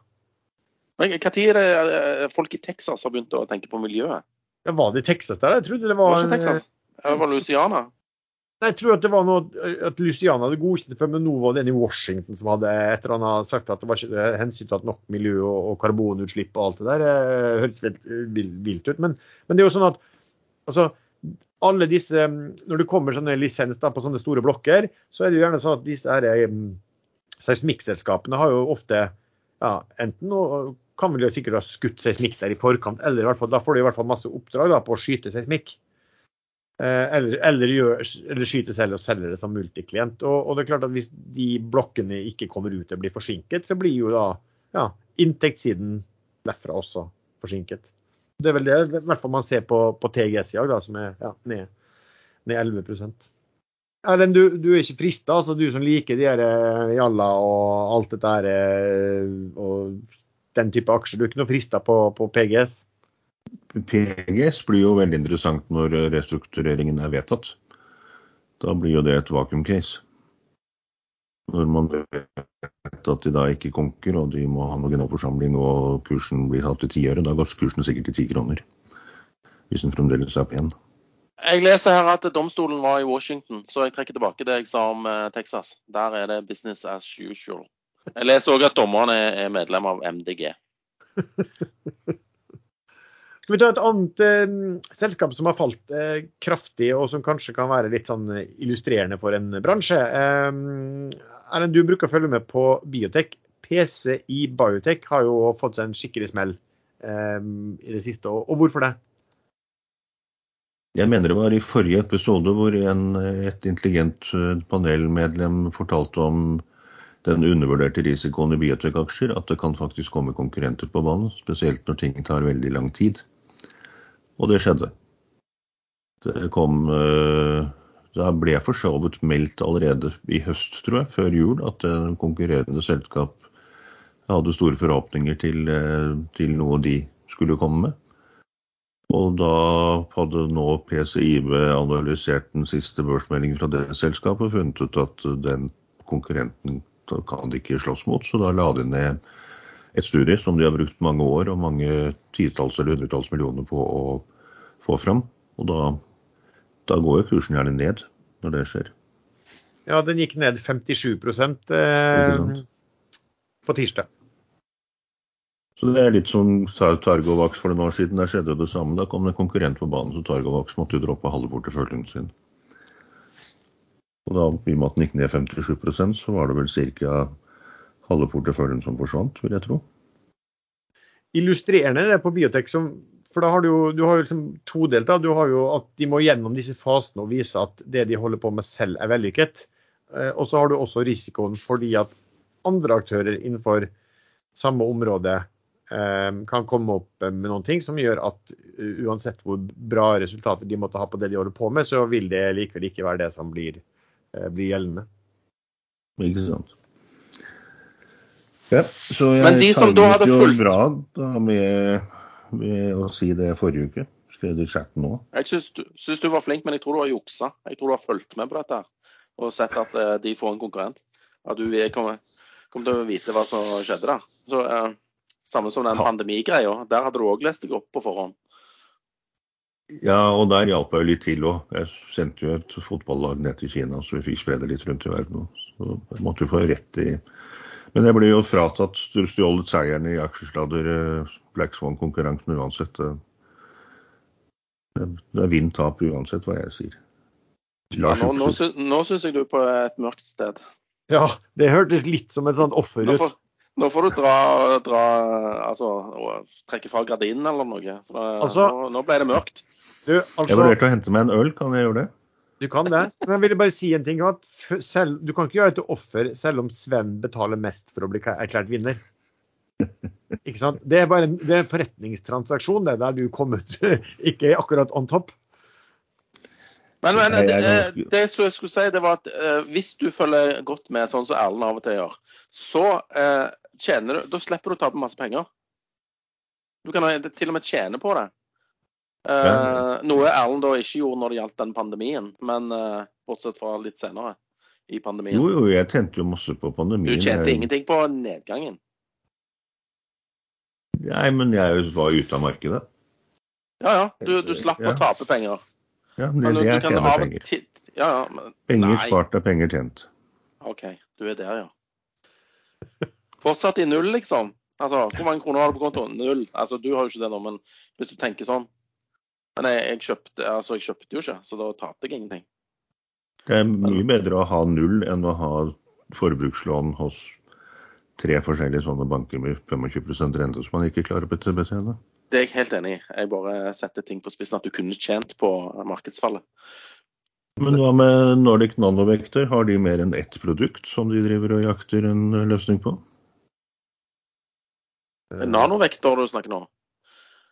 Når er det eh, folk i Texas har begynt å tenke på miljøet? Ja, var det i Texas der? Jeg trodde det Det var, var ikke Texas. Det var Louisiana. Nei, jeg tror at det var noe at Luciana hadde godkjent det før, men nå var det en i Washington som hadde etter han hadde sagt at det var ikke hensyntatt nok miljø og, og karbonutslipp og alt det der. Det Hørtes helt vilt, vilt ut. Men, men det er jo sånn at altså, alle disse Når det kommer sånne lisens da, på sånne store blokker, så er det jo gjerne sånn at disse her, um, seismikkselskapene har jo ofte ja, enten kan vel jo sikkert ha skutt seismikk der i forkant, eller i hvert fall, da får de i hvert fall masse oppdrag da, på å skyte seismikk. Eh, Eller, eller, gjør, eller skyte selv og selge det som multiklient. Og, og det er klart at Hvis de blokkene ikke kommer ut og blir forsinket, så blir jo da ja, inntektssiden derfra også forsinket. Det er vel det i hvert fall man ser på, på TGS i dag, som er ja, ned, ned 11% Erlend, du, du er ikke frista, altså du som liker de her eh, Jalla og alt dette her eh, og den type aksjer. Du er ikke noe frista på, på PGS? PGS blir jo veldig interessant når restruktureringen er vedtatt. Da blir jo det et vakuum-case. Når man vet at de da ikke konker, og de må ha noe generalforsamling og kursen blir tatt til ti øre, da går kursen sikkert til ti kroner. Hvis den fremdeles er pen. Jeg leser her at domstolen var i Washington, så jeg trekker tilbake det jeg sa om eh, Texas. Der er det business as usual. Jeg leser òg at dommerne er er medlem av MDG. [laughs] Skal vi ta et annet eh, selskap som har falt eh, kraftig, og som kanskje kan være litt sånn eh, illustrerende for en bransje? Eh, Erlend, du bruker å følge med på biotek. PCI Biotech har jo fått seg en skikkelig smell eh, i det siste, og, og hvorfor det? Jeg mener det var i forrige episode hvor en, et intelligent panelmedlem fortalte om den undervurderte risikoen i biotek-aksjer, at det kan faktisk komme konkurrenter på banen. Spesielt når ting tar veldig lang tid. Og det skjedde. Det kom eh, Det ble for så vidt meldt allerede i høst, tror jeg, før jul, at en konkurrerende selskap hadde store forhåpninger til, eh, til noe de skulle komme med. Og da hadde nå PCIB analysert den siste børsmeldingen fra det selskapet og funnet ut at den konkurrenten kan de ikke slåss mot, så da la de ned et studie som de har brukt mange år og mange titalls eller hundretalls millioner på å få fram. Og da, da går jo kursen gjerne ned når det skjer. Ja, den gikk ned 57 Ikke eh, på tirsdag. Så det er litt som Tar- Targovax for noen år siden. Der skjedde jo det samme. Da kom det en konkurrent på banen, så Targovax måtte jo droppe halve porteføljen sin. Og da, i og med at den gikk ned 57% så var det vel ca. halve porteføljen som forsvant, vil jeg tro. illustrerende det på biotek. Som, for da har du jo, du har jo liksom todelt. Du har jo at de må gjennom disse fasene og vise at det de holder på med selv er vellykket. Eh, Og så har du også risikoen fordi at andre aktører innenfor samme område eh, kan komme opp med noen ting som gjør at uh, uansett hvor bra resultater de måtte ha på det de holder på med, så vil det likevel ikke være det som blir, eh, blir gjeldende. Ikke sant. Ja, så jeg Men de som da hadde fulgt- bra da med med, å si det forrige uke. Skrev det i chatten nå. Jeg syns du, syns du var flink, men jeg tror du har juksa. Jeg tror du har fulgt med på dette og sett at uh, de får en konkurrent. At du kommer, kom til å vite hva som skjedde der. Så, uh, samme som den pandemigreia. Der hadde du òg lest deg opp på forhånd. Ja, og der hjalp jeg jo litt til òg. Jeg sendte jo et fotballag ned til Kina, så vi fikk spre det litt rundt i verden. Så jeg måtte jo få rett i Men jeg ble jo fratatt stjålet seieren i aksjesladder eh, Black Swan-konkurransen uansett. eh. Det det er vinn-tap uansett hva jeg sier. Ja, nå nå, nå syns jeg du er på et mørkt sted. Ja, det hørtes litt som et sånt offer ut. får, nå får du dra, dra Altså trekke fra gardinen eller noe. For det, Altså- nå, nå ble det mørkt. Du, Jeg altså, vurderte å hente meg en øl, kan jeg gjøre det? Du kan det. Men jeg ville bare si en ting. at selv, Du kan ikke gjøre det til offer selv om Sven betaler mest for å bli erklært vinner. Ikke sant? Det er bare en, det er en forretningstransaksjon, det der du kom ut [laughs] ikke akkurat on top. Men, men det, det, det jeg skulle si, det var at eh, hvis du følger godt med, sånn som Erlend av og til gjør, så eh, tjener du Da slipper du å tape masse penger. Du kan til og med tjene på det. Eh, Ja. Noe Erlend da ikke gjorde når det gjaldt den pandemien, men uh, bortsett fra litt senere i pandemien. Jo, jo, jeg tjente jo masse på pandemien. Du tjente Jeg- ingenting på nedgangen. Nei, men jeg var ute av markedet. Ja, ja. Du, du slapp Ja. å tape penger. Ja, det, Men det er tjene penger. Ja, ja. Men, Penger nei. spart er penger tjent. OK, du er der, ja. Fortsatt i null, liksom? Altså, Hvor mange kroner har du på kontoen? Null. Altså, Du har jo ikke det nå, men hvis du tenker sånn Men jeg, jeg, kjøpte, altså, jeg kjøpte jo ikke, så da tapte jeg ingenting. Det er mye bedre å ha null enn å ha forbrukslån hos tre forskjellige sånne banker med 25 rente som man ikke klarer å betjene. Det er jeg helt enig i. Jeg bare setter ting på spissen. At du kunne tjent på markedsfallet. Men hva med Nordic Nanovekter? Har de mer enn ett produkt som de driver og jakter en løsning på? Nanovekter du snakker nå.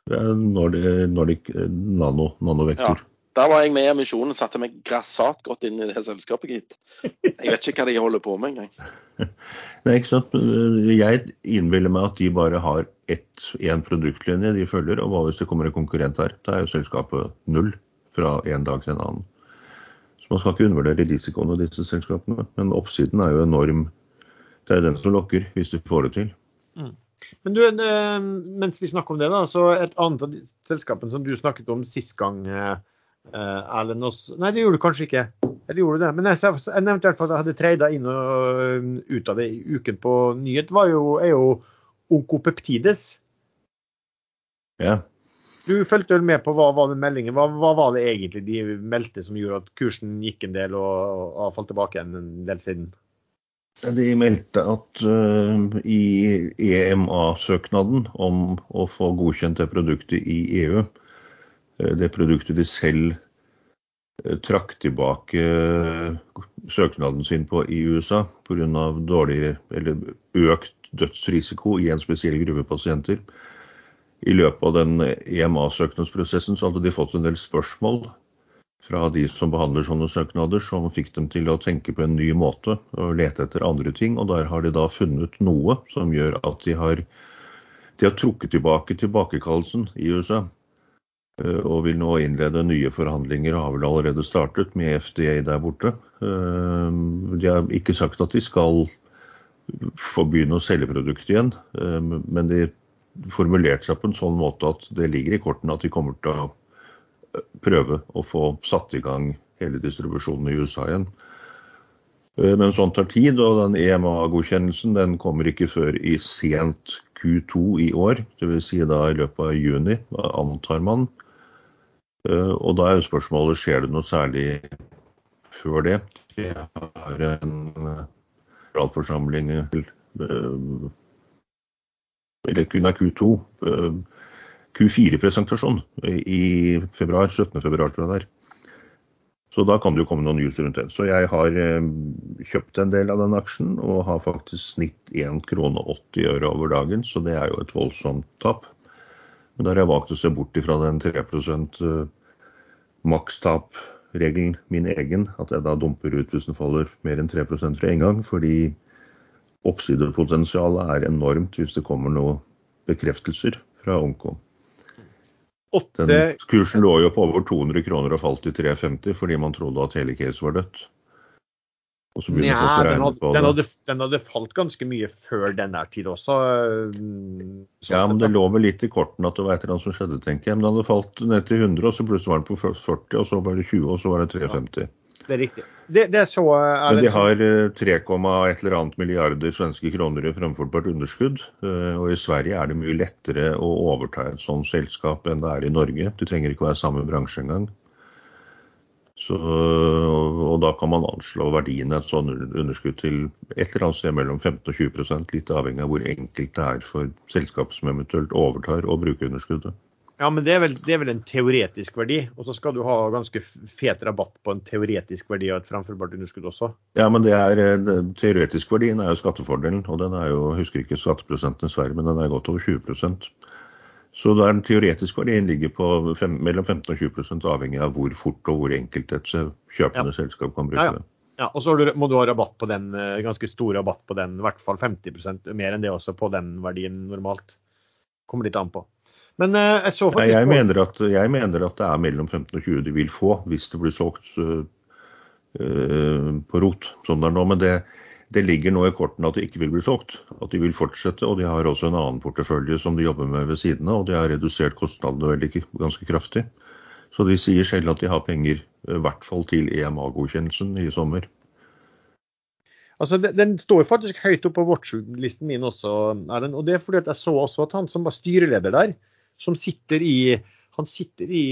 Det er Nordic, Nordic eh, Nano, Nanovektor. Der var jeg med i emisjonen, satte meg grassat godt inn i det selskapet, gitt. Jeg vet ikke hva de holder på med engang. [laughs] Nei, ikke sant? Jeg innbiller meg at de bare har ett, én produktlinje de følger, og hva hvis det kommer en konkurrent her? Da er jo selskapet null fra en dag til en annen. Så man skal ikke undervurdere risikoen av disse selskapene. Men oppsiden er jo enorm. Det er den som lokker, hvis du får det til. Men du, eh, mens vi snakker om det, da, så et annet av de selskapene som du snakket om sist gang, eh, eh, Erlend også Nei, det gjorde du kanskje ikke. Eller gjorde du det? Men jeg, jeg nevnte i hvert fall at jeg hadde treida inn og ut av det i uken på nyhet, var jo, er jo Onkopeptides. Ja. Du fulgte vel med på hva var det meldingen? Hva, hva var det egentlig de meldte som gjorde at kursen gikk en del og, og falt tilbake en del siden? De meldte at uh, i EMA-søknaden om å få godkjent det produktet i EU, eh, det produktet de selv eh, trakk tilbake søknaden sin på i USA pga. økt dødsrisiko i en spesiell gruppe pasienter. I løpet av den EMA-søknadsprosessen så hadde de fått en del spørsmål fra de som behandler sånne søknader, som fikk dem til å tenke på en ny måte og lete etter andre ting. Og der har de da funnet noe som gjør at de har, de har trukket tilbake tilbakekallelsen i USA. eh, Og vil nå innlede nye forhandlinger, og har vel allerede startet med FDA der borte. Eh, De har ikke sagt at de skal få begynne å selge produktet igjen, eh, men de formulerte seg på en sånn måte at det ligger i kortene at de kommer til å prøve å få satt i gang hele distribusjonen i USA igjen. Eh, Men sånt tar tid, og den EMA-godkjennelsen den kommer ikke før i sent Q2 i år. Dvs. Si da i løpet av juni, antar man. Eh, Og da er jo spørsmålet skjer det noe særlig før det. Det har en eh, generalforsamling eh, eller kun er Q2. Q4-presentasjon i februar, 17. februar, tror jeg det er. Så da kan det jo komme noen news rundt det. Så jeg har eh, kjøpt en del av den aksjen, og har faktisk snitt 1,80 krone over dagen, så det er jo et voldsomt tap. Men da har jeg valgt å se bort ifra den 3 eh, makstap-regelen, min egen, at jeg da dumper ut hvis den faller mer enn 3 fra en gang, fordi oppsidepotensialet er enormt hvis det kommer noen bekreftelser fra Hongkong. 8, Den kursen lå jo på over 200 kroner og falt til 350 fordi man trodde at hele case var dødt. Nei, den, hadde, den, hadde, den hadde, falt ganske mye før denne tid også. Mm, sånn ja, men det lå vel litt i kortene at det var et eller annet som skjedde, tenker jeg. Men den hadde falt ned til 100, og så plutselig var den på 40, og så var det 20, og så var det 350. Ja. Det er riktig. Det, det er så Men de har eh, 3, et eller annet milliarder svenske kroner i fremførbart underskudd. eh, Og i Sverige er det mye lettere å overta et sånt selskap enn det er i Norge. Det trenger ikke være samme bransje engang. Så, og da kan man anslå verdien av et sånt underskudd til et eller annet sted mellom 15 og 20 litt avhengig av hvor enkelt det er for selskap som eventuelt overtar å bruke underskuddet. Ja, men det er, vel, det er vel en teoretisk verdi. Og så skal du ha ganske fet rabatt på en teoretisk verdi av et framførbart underskudd også. Ja, men det er, den det, teoretisk verdien er jo skattefordelen, og den er jo, jeg husker ikke skatteprosenten i Sverige, men den er godt over 20% Så den teoretiske verdien ligger på fem, mellom 15 og 20% avhengig av hvor fort og hvor enkelt et kjøpende kjøpende selskap kan bruke Ja, ja. det. Ja, Og så må du ha rabatt på den, eh, ganske stor rabatt på den, i hvert fall 50% mer enn det også på den verdien normalt. Kommer litt an på. Men eh, jeg så faktisk jeg, mener at, jeg mener at det er mellom 15 og 20 de vil få hvis det blir solgt øh, på rot, som det er nå. Men det, det ligger nå i kortene at det ikke vil bli solgt. At de vil fortsette. Og de har også en annen portefølje som de jobber med ved siden av, og de har redusert kostnadene veldig, ganske kraftig. Så de sier selv at de har penger, i hvert fall til EMA-godkjennelsen i sommer. Altså, den, den står faktisk høyt oppe på watch-listen min også, Erlend. Og det er fordi at jeg så også at han som var styreleder der, som sitter i Han sitter i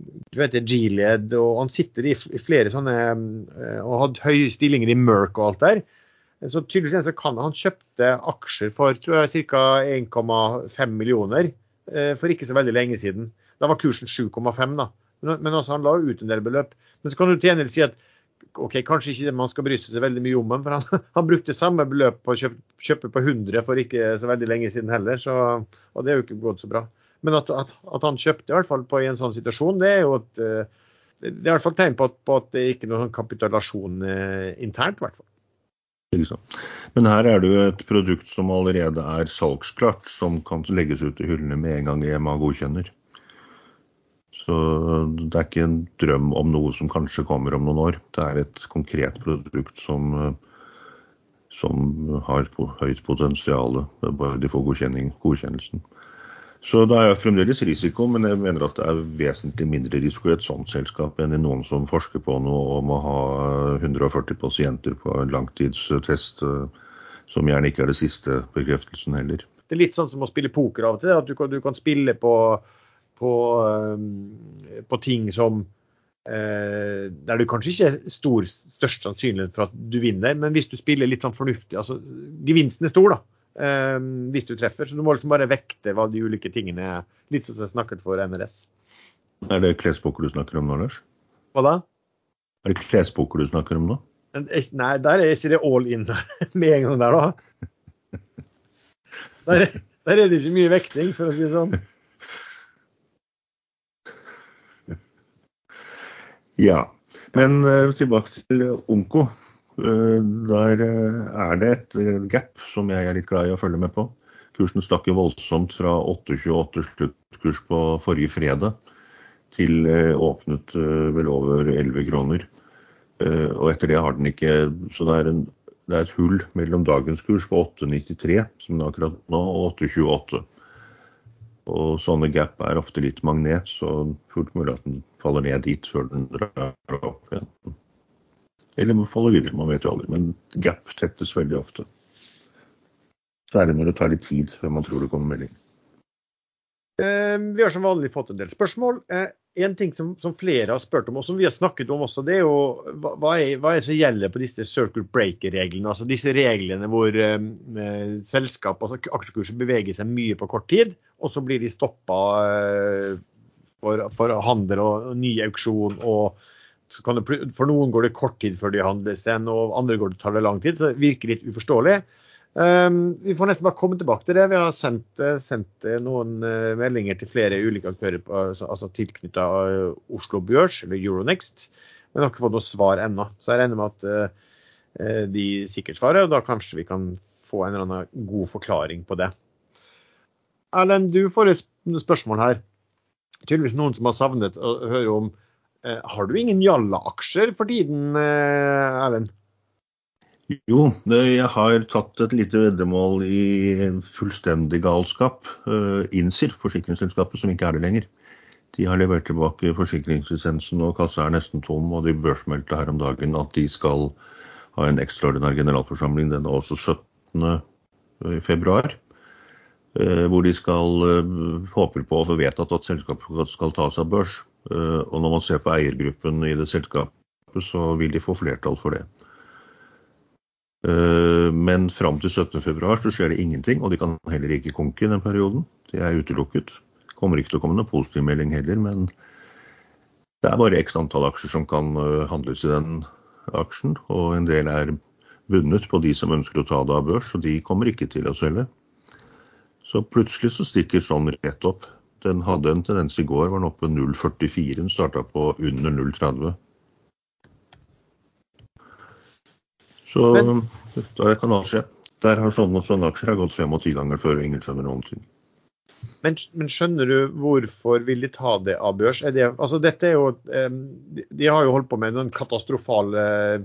du vet G-led, og han sitter i, flere sånne eh, og hadde høye stillinger i Merck og alt der. Så tydeligvis så kan han kjøpte aksjer for tror jeg, ca. 1,5 millioner eh, for ikke så veldig lenge siden. Da var kursen 7,5, da. Men, altså, han la ut en del beløp. Men så kan du til gjengjeld si at ok, kanskje ikke man skal bry seg veldig mye om, for han, [laughs] han brukte samme beløp på å kjøpe, kjøpe på 100 for ikke så veldig lenge siden heller, så, og det er jo ikke gått så bra. Men at, at, at han kjøpte i hvert fall på i en sånn situasjon, det er jo et, eh, det er i hvert fall tegn på at, på at det ikke er noen sånn kapitulasjon eh, internt, i hvert fall. Men her er det jo et produkt som allerede er salgsklart, som kan legges ut i hyllene med en gang EMA godkjenner. Så det er ikke en drøm om noe som kanskje kommer om noen år. Det er et konkret produkt som, eh, som har høyt potensial, bare de får godkjennelsen. Så det er fremdeles risiko, men jeg mener at det er vesentlig mindre risiko i et sånt selskap enn i noen som forsker på noe om å ha 140 pasienter på en langtidstest, eh, som gjerne ikke er det siste bekreftelsen heller. Det er litt sånn som å spille poker av og til. At du kan, du kan spille på, på, eh, på ting som eh, Der du kanskje ikke er størst sannsynlighet for at du vinner, men hvis du spiller litt sånn fornuftig altså Gevinsten er stor, da. Eh, hvis du treffer. Så du må liksom bare vekte hva de ulike tingene er. Litt som jeg snakket for NRS. Er det klespoker du snakker om nå, Lars? Hva da? Er det klespoker du snakker om nå? Nei, der er ikke det all in [laughs] med en gang der, da. [laughs] Der, er- der er det ikke mye vekting, for å si det sånn. Ja. Men eh, tilbake til Onko. Eh, der eh, er det et eh, gap som jeg er litt glad i å følge med på. Kursen stakk jo voldsomt fra 8,28 sluttkurs på forrige fredag til åpnet vel over 11 kroner. Og etter det har den ikke Så det er, en, det er et hull mellom dagens kurs på 8,93, som den er akkurat nå, og 8,28. Og sånne gap er ofte litt magnet, så fullt mulig at den faller ned dit før den drar opp igjen. Eller faller videre, man vet jo aldri. Men gap tettes veldig ofte. Særlig når det tar litt tid før man tror det kommer melding. Eh, Vi har som vanlig fått en del spørsmål. Eh, En ting som, som flere har spurt om, og som vi har snakket om også, det er jo hva, hva er, det som gjelder på disse circle breaker-reglene? Altså disse reglene hvor eh, eh, selskap, altså aksjekurser beveger seg mye på kort tid, og så blir de stoppa eh, for, for handel og, og ny auksjon. og det, For noen går det kort tid før de handles igjen, og andre går det tar det lang tid. så Det virker litt uforståelig. Um, vi får nesten bare komme tilbake til det. Vi har sendt, eh, sendt eh, noen eh, meldinger til flere ulike aktører altså, altså tilknytta Oslo Børs eller Euronext, men har ikke fått noe svar ennå. Så jeg regner med at eh, de sikkert svarer, og da kanskje vi kan få en eller annen god forklaring på det. Erlend, du får et spørsmål her. tydeligvis noen som har savnet å høre om Har du ingen Jalla-aksjer for tiden, eh, Erlend? Jo, jeg har tatt et lite veddemål i fullstendig galskap. Uh, Insir, forsikringsselskapet som ikke er det lenger. De har levert tilbake forsikringslisensen, og kassa er nesten tom. Og de børsmeldte her om dagen at de skal ha en ekstraordinær generalforsamling. Den er også 17. februar. Hvor de skal håper på å få vedtatt at selskapet skal tas av børs. Og når man ser på eiergruppen i det selskapet, så vil de få flertall for det. Eh, men fram til 17.2 så skjer det ingenting, og de kan heller ikke konke i den perioden. Det er utelukket. Kommer ikke til å komme noen positiv melding heller, men det er bare x antall aksjer som kan eh, handles i den aksjen. Og en del er bundet på de som ønsker å ta det av børs, og de kommer ikke til å selge. Så plutselig så stikker sånn rett opp. Den hadde en tendens i går, var den oppe 0,44. Den starta på under 0,30. Så Men, det kan alt skje. Der har sånne, sånne aksjer har gått fem og ti ganger før, og ingen skjønner noen ting. Men, men, skjønner du hvorfor vil de ta det av børs? Det, altså dette er jo, de har jo holdt på med en katastrofal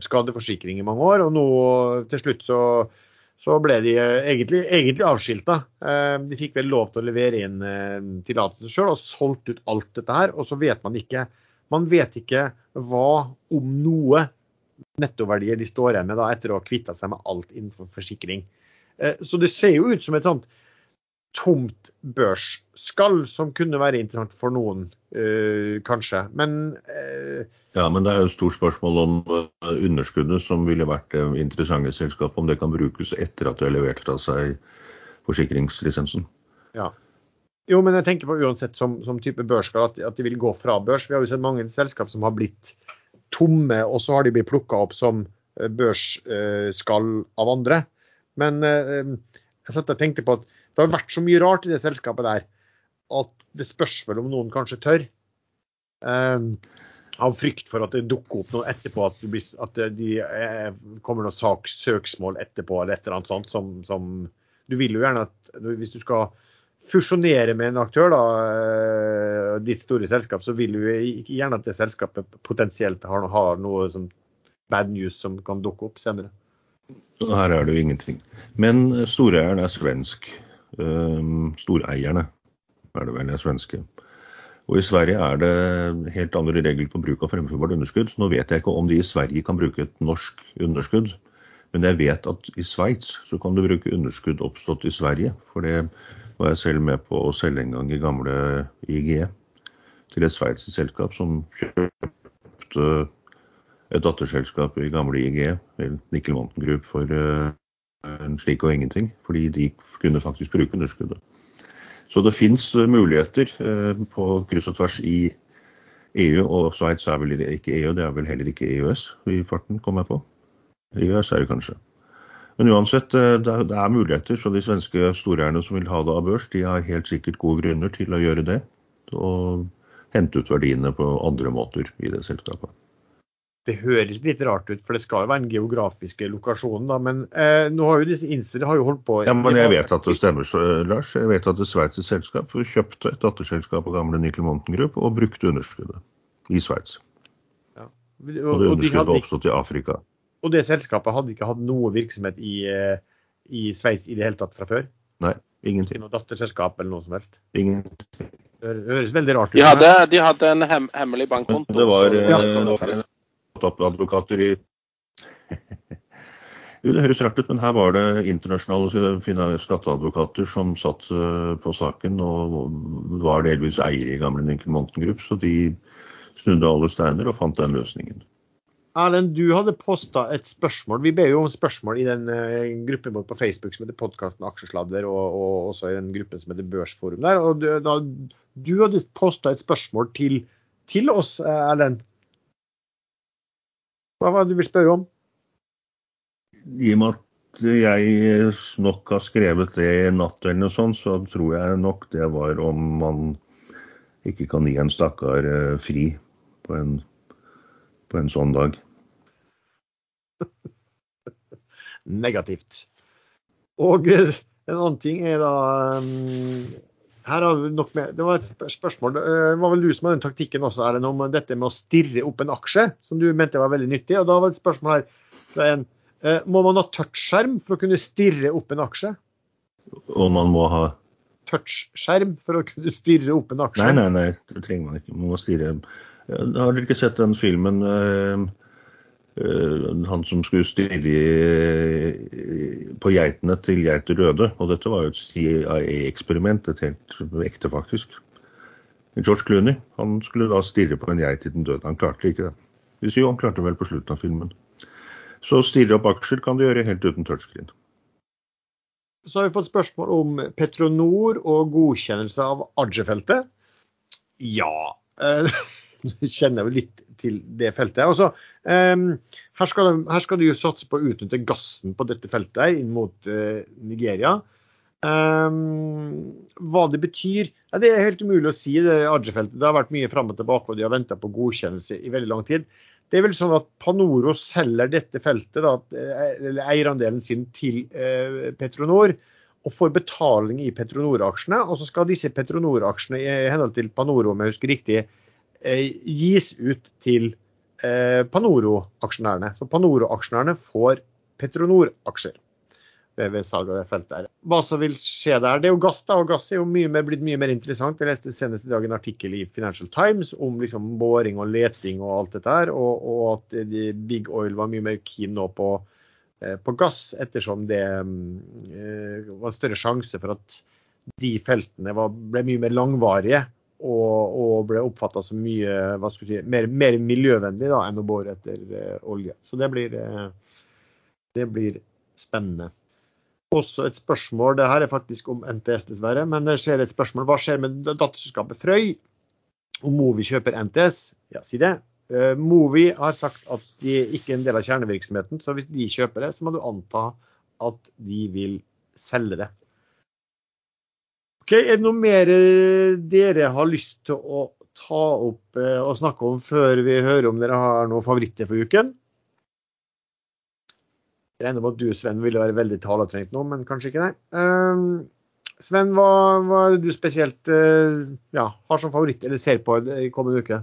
skadeforsikring i mange år, og nå til slutt så, så ble de egentlig, egentlig avskilta. De fikk vel lov til å levere inn tillatelsen sjøl og solgt ut alt dette her. Og så vet man ikke man vet ikke hva, om noe, nettoverdier de står igjen med da, etter å ha kvitta seg med alt innenfor forsikring. Eh, så det ser jo ut som et sånt tomt børsskall som kunne være interessant for noen, øh, kanskje. Men øh, Ja, men det er jo et stort spørsmål om underskuddet som ville vært det interessante selskapet, om det kan brukes etter at du har levert fra seg forsikringslisensen. Ja. Jo, men jeg tenker på uansett som, som type børsskall at, at de vil gå fra børs. Vi har jo sett mange selskap som har blitt tomme, og så har de blitt plukka opp som eh, børsskall av andre. Men eh, jeg tenkte på at det har vært så mye rart i det selskapet der at det spørs vel om noen kanskje tør. Eh, av frykt for at det dukker opp noe etterpå, at, blir, at de kommer noe sak, søksmål etterpå eller et eller annet sånt som, som Du vil jo gjerne at hvis du skal fusjonere med en aktør, da, eh, ditt store selskap, så vil du gjerne at det selskapet potensielt har, har noe som bad news som kan dukke opp senere. Her er det jo ingenting. Men storeieren er svensk. Um, storeierne er det vel, er svenske. Og I Sverige er det helt andre regler på bruk av fremførbart underskudd. Nå vet jeg ikke om de i Sverige kan bruke et norsk underskudd, men jeg vet at i Sveits så kan du bruke underskudd oppstått i Sverige. For det var jeg selv med på å selge en gang i gamle IGE til et sveitsisk selskap som kjøpte et datterselskap i gamle IGE, Nickel Mountain Group, for eh, en slik og ingenting. Fordi de kunne faktisk bruke underskuddet. Så det fins eh, muligheter eh, på kryss og tvers i EU, og Sveits er vel ikke EU, det er vel heller ikke EØS i farten, kom jeg på. EØS er det kanskje. Men uansett, eh, det er muligheter. Så de svenske storeierne som vil ha det av børs, de har helt sikkert gode grunner til å gjøre det. Og hente ut verdiene på andre måter i det selskapet. Det høres litt rart ut, for det skal jo være den geografiske lokasjonen. da, Men eh, nå har jo disse innstillingene har jo holdt på Ja, men Jeg vet at det stemmer, så, eh, Lars. Jeg vet at et sveitsisk selskap kjøpte et datterselskap av gamle Nickel Mountain Group og brukte underskuddet i Sveits. Ja. Og, og det underskuddet var oppstått i Afrika. Og det selskapet hadde ikke hatt noe virksomhet i, eh, i Sveits i det hele tatt fra før? Nei, ingenting. Noe datterselskap eller noe som helst? Ingenting. Det høres veldig rart ut. De hadde, de hadde en hem, hemmelig bankkonto. Det var, ja, eh, toppadvokater i [laughs] Jo, det høres rart ut, men her var det internasjonale skatteadvokater som satt eh, på saken og var delvis eiere i gamle Ninken Monten Group, så de snudde alle steiner og fant den løsningen. Erlend, du hadde posta et spørsmål. Vi ber jo om spørsmål i den uh, gruppen vår på Facebook som heter podkasten Aksjesladder, og, og, også i den gruppen som heter Børsforum der. Og du, da, du hadde posta et spørsmål til, til oss, eh, Erlend. Hva var det du vil spørre om? I og med at jeg nok har skrevet det i natt eller noe sånt, så tror jeg nok det var om man ikke kan gi en stakkar eh, fri på en, på en sånn dag. [laughs] Negativt. Og en annen ting er da um, her har vi nok med, Det var et spørsmål. Det var vel du som hadde den taktikken også, Erlend, om dette med å stirre opp en aksje, som du mente var veldig nyttig. og Da var det et spørsmål her fra en. eh, Må man ha touchskjerm for å kunne stirre opp en aksje? Og man må ha Touchskjerm for å kunne stirre opp en aksje? Nei, nei, nei, det trenger man ikke. Man må stirre. Har dere ikke sett den filmen eh, eh, Han som skulle stirre på geitene til geiter døde? Og dette var jo et CIA-eksperiment, et helt ekte, faktisk. George Clooney han skulle da stirre på en geit til den døde. Han klarte ikke det. Hvis jo, han klarte vel på slutten av filmen. Så stirre opp aksjer kan du gjøre helt uten touchscreen. Så har vi fått spørsmål om Petronor og godkjennelse av Adje-feltet. Ja eh, [laughs] Du kjenner jo litt til det feltet. Altså, um, her, skal de, her skal de jo satse på å utnytte gassen på dette feltet inn mot uh, Nigeria. Um, hva det betyr, ja, det er helt umulig å si. det Adje-feltet. Det har vært mye fram og tilbake, og de har venta på godkjennelse i veldig lang tid. Det er vel sånn at Panoro selger dette feltet, da, eh, eller eierandelen sin, til uh, Petronor. Og får betaling i Petronor-aksjene. Og så skal disse Petronor-aksjene i henhold til Panoro, om jeg husker riktig, gis ut til eh, Panoro-aksjonærene. Så Panoro-aksjonærene får Petronor-aksjer ved, ved salg av det feltet. her. Hva som vil skje der? Det er jo gass, da, og gass er jo mye mer, blitt mye mer interessant. Jeg leste senest i dag en artikkel i Financial Times om liksom boring og leting og alt dette her, og, og at de, Big Oil var mye mer keen nå på, eh, på gass, ettersom det eh, var større sjanse for at de feltene var, ble mye mer langvarige. Og, og ble oppfatta som mye hva skal si, mer, mer miljøvennlig da, enn å bore etter uh, olje. Så det blir, uh, det blir spennende også et spørsmål, det her er faktisk om NTS dessverre, men det skjer et spørsmål. Hva skjer med datterselskapet Frøy om Movi kjøper NTS? Ja, si det. Uh, Movi har sagt at de ikke er en del av kjernevirksomheten, så hvis de kjøper det, så må du anta at de vil selge det. Ok, Er det noe mer eh, dere har lyst til å ta opp eh, og snakke om før vi hører om dere har noen favoritter for uken? Jeg regner med at du, Sven, ville være veldig taletrengt nå, men kanskje ikke, nei. Eh, Sven, hva, hva er det du spesielt uh, ja, har som favoritt eller ser på i kommende uke?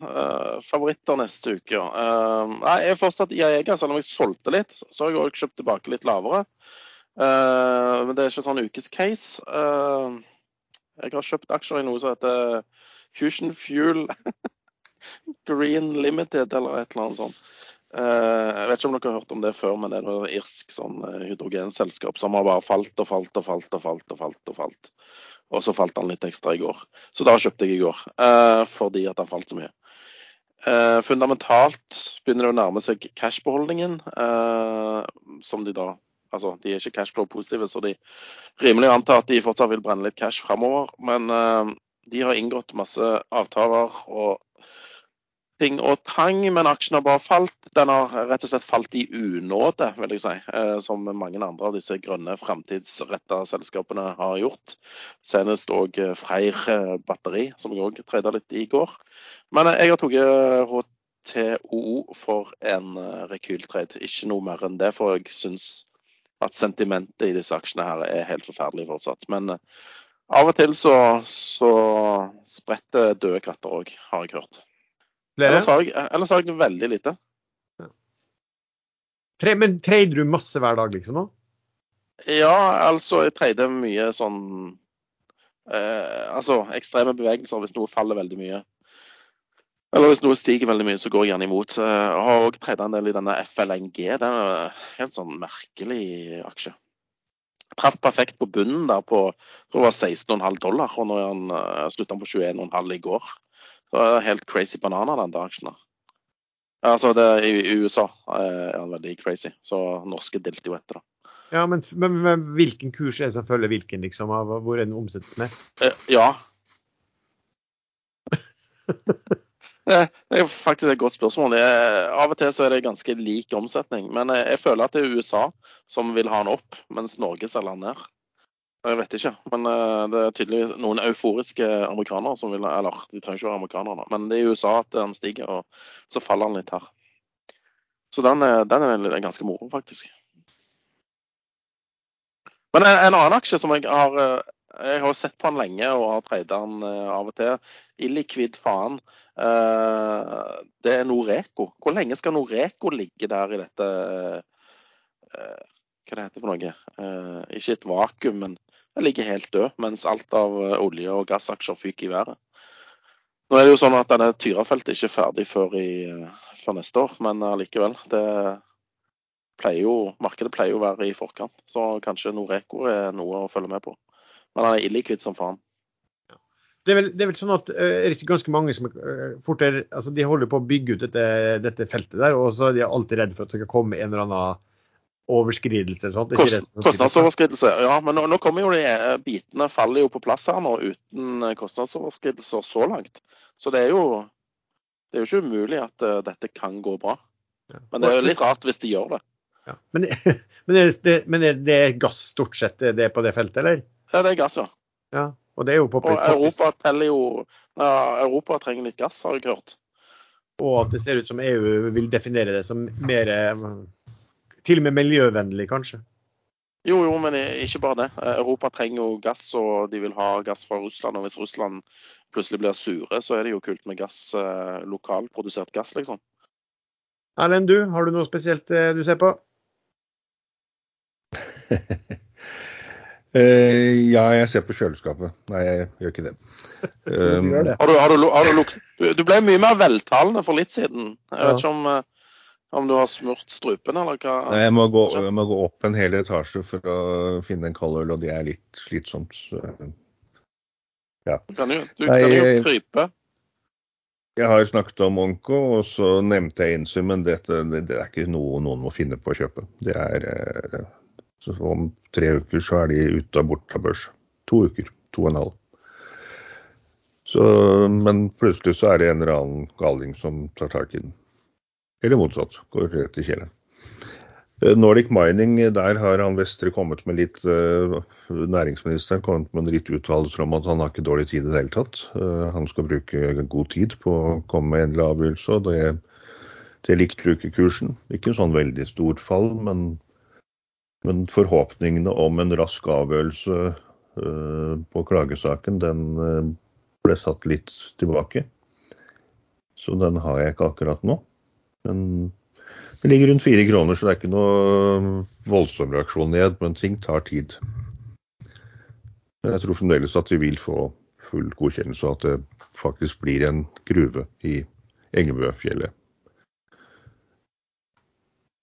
Uh, favoritter neste uke, ja. Uh, nei, jeg er fortsatt i Aega, selv om jeg solgte litt. Så har jeg også kjøpt tilbake litt lavere. Eh, men det er ikke sånn ukescase. Uh, jeg har kjøpt aksjer i noe som heter Fusion Fuel [laughs] Green Limited, eller et eller annet sånt. Eh, jeg vet ikke om dere har hørt om det før, men det er noe irsk sånn eh, hydrogenselskap som har bare falt og falt og falt og falt. Og falt og falt. Og så falt han litt ekstra i går. Så da kjøpte jeg i går, eh, fordi at har falt så mye. Eh, fundamentalt begynner det å nærme seg cashbeholdningen, eh, som de da Altså, de er ikke cashflow-positive, så de rimelig antar at de fortsatt vil brenne litt cash framover. Men eh, de har inngått masse avtaler og ting og tang, men aksjen har bare falt. Den har rett og slett falt i unåde, vil jeg si. eh, Som mange andre av disse grønne, framtidsretta selskapene har gjort. Senest òg Freyr eh, batteri, som jeg òg trada litt i går. Men eh, jeg har tatt HTOO for en eh, rekyltrade. Ikke noe mer enn det, for jeg syns at sentimentet i disse aksjene her er helt forferdelig fortsatt. Men eh, av og til så, så spretter døde katter òg, har jeg hørt. Ellers har jeg, ellers har jeg veldig lite. Ja. men trader du masse hver dag, liksom? nå? Ja, altså jeg trader mye sånn eh, Altså ekstreme bevegelser hvis noe faller veldig mye. Eller hvis noe stiger veldig mye, så går jeg gjerne imot. Eh, Jeg har òg en del i denne FLNG. Det er en helt sånn merkelig aksje. Jeg traff perfekt på bunnen der på jeg tror det var 16,5 dollar, og når han uh, slutta på 21,5 i går. Så er helt crazy banana, den der aksjen. Altså, det, i, USA eh, er han veldig crazy, så norske dilter jo etter, da. Ja, men, men, men hvilken kurs er det som følger hvilken, liksom? Av hvor er den omsettes med? Eh, ja. [laughs] Det det er faktisk et godt spørsmål. Jeg, av og til så er det ganske lik omsetning. Men jeg, jeg føler at det er USA som vil ha den opp, mens Norge selger den ned. Jeg vet ikke, men eh, det er tydeligvis noen euforiske amerikanere som vil Eller de trenger ikke være amerikanere, men det er i USA at den stiger, og så faller den litt her. Så den er, den er ganske moro, faktisk. Men en, en annen aksje som jeg har eh, Jeg har sett på han lenge og har tradet han uh, av og til. Illikvid faen. Uh, det er Noreco. Hvor lenge skal Noreco ligge der i dette uh, Hva det heter for noe? ikke et vakuum, men det ligger helt død, mens alt av olje- og gassaksjer fyker i været. Nå er det jo sånn at denne Tyrafeltet ikke er ferdig før, i, før neste år, men allikevel. Pleier jo, markedet pleier jo å være i forkant, så kanskje Noreco er noe å følge med på. Men han er illikvitt som faen. Det er, vel, det er vel, sånn at uh, er ganske mange som uh, fortere, altså de holder på å bygge ut dette, dette, feltet der, og så er de alltid redde for at det skal komme en eller annen overskridelse? Sånn, Kost, kostnadsoverskridelse, ja. Men nå, nå, kommer jo de eh, bitene faller jo på plass her nå uten kostnadsoverskridelser så langt. Så det er jo, det er jo ikke umulig at uh, dette kan gå bra. Ja. Men det er jo litt rart hvis de gjør det. Ja. Men, [laughs] men, er det, men, er det, gass stort sett det er på det feltet, eller? Ja, det er gass, ja. ja. Og det er jo på Og Europa teller jo ja, Europa trenger litt gass, har jeg hørt. Og at det ser ut som EU vil definere det som mer Til og med miljøvennlig, kanskje? Jo, jo, men ikke bare det. Europa trenger jo gass, og de vil ha gass fra Russland. Og hvis Russland plutselig blir sure, så er det jo kult med gass, eh, lokalprodusert gass, liksom. Erlend, du, har du noe spesielt eh, du ser på? [laughs] Uh, ja, jeg ser på kjøleskapet. Nei, jeg gjør ikke det. [laughs] Um, det. Har du, har du, har du, du, ble mye mer veltalende for litt siden. Jeg vet ja. ikke om, uh, om, du har smurt strupen, eller hva? Nei, jeg må, gå, jeg må, gå, opp en hel etasje for å finne en kald øl, og det er litt slitsomt. Så, ja. Du kan jo, du Nei, kan jo krype. Jeg har snakket om Onko, og så nevnte jeg Insum, men dette, det, det, er ikke noe noen må finne på å kjøpe. Det er uh, så om tre uker så er de ute av bort av børs. To uker. To og en halv. Så, men plutselig så er det en eller annen galing som tar tak i den. Eller motsatt. Går rett i kjelen. Eh, Nordic Mining, der har han Vestre kommet med litt uh, Næringsministeren kommet med en litt uttalelser om at han har ikke dårlig tid i det hele tatt. Uh, han skal bruke god tid på å komme med endelig avgjørelse. og det, det likte ikke kursen. Ikke sånn veldig stort fall, men men forhåpningene om en rask avgjørelse uh, på klagesaken, den uh, ble satt litt tilbake. Så den har jeg ikke akkurat nå. Men det ligger rundt fire kroner, så det er ikke noe voldsom reaksjon ned. Men ting tar tid. Jeg tror fremdeles at vi vil få full godkjennelse, og at det faktisk blir en gruve i Engebøfjellet.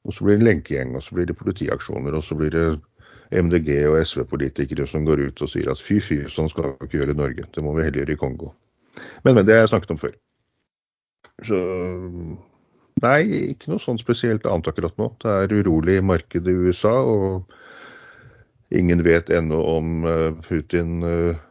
Og så blir det lenkegjeng, og så blir det politiaksjoner, og så blir det MDG og SV-politikere som går ut og sier at fy, fy, sånn skal vi ikke gjøre i Norge. Det må vi heller gjøre i Kongo. Men, men, det har jeg snakket om før. Så nei, ikke noe sånn spesielt annet akkurat nå. Det er urolig marked i USA, og ingen vet ennå om eh, Putin uh,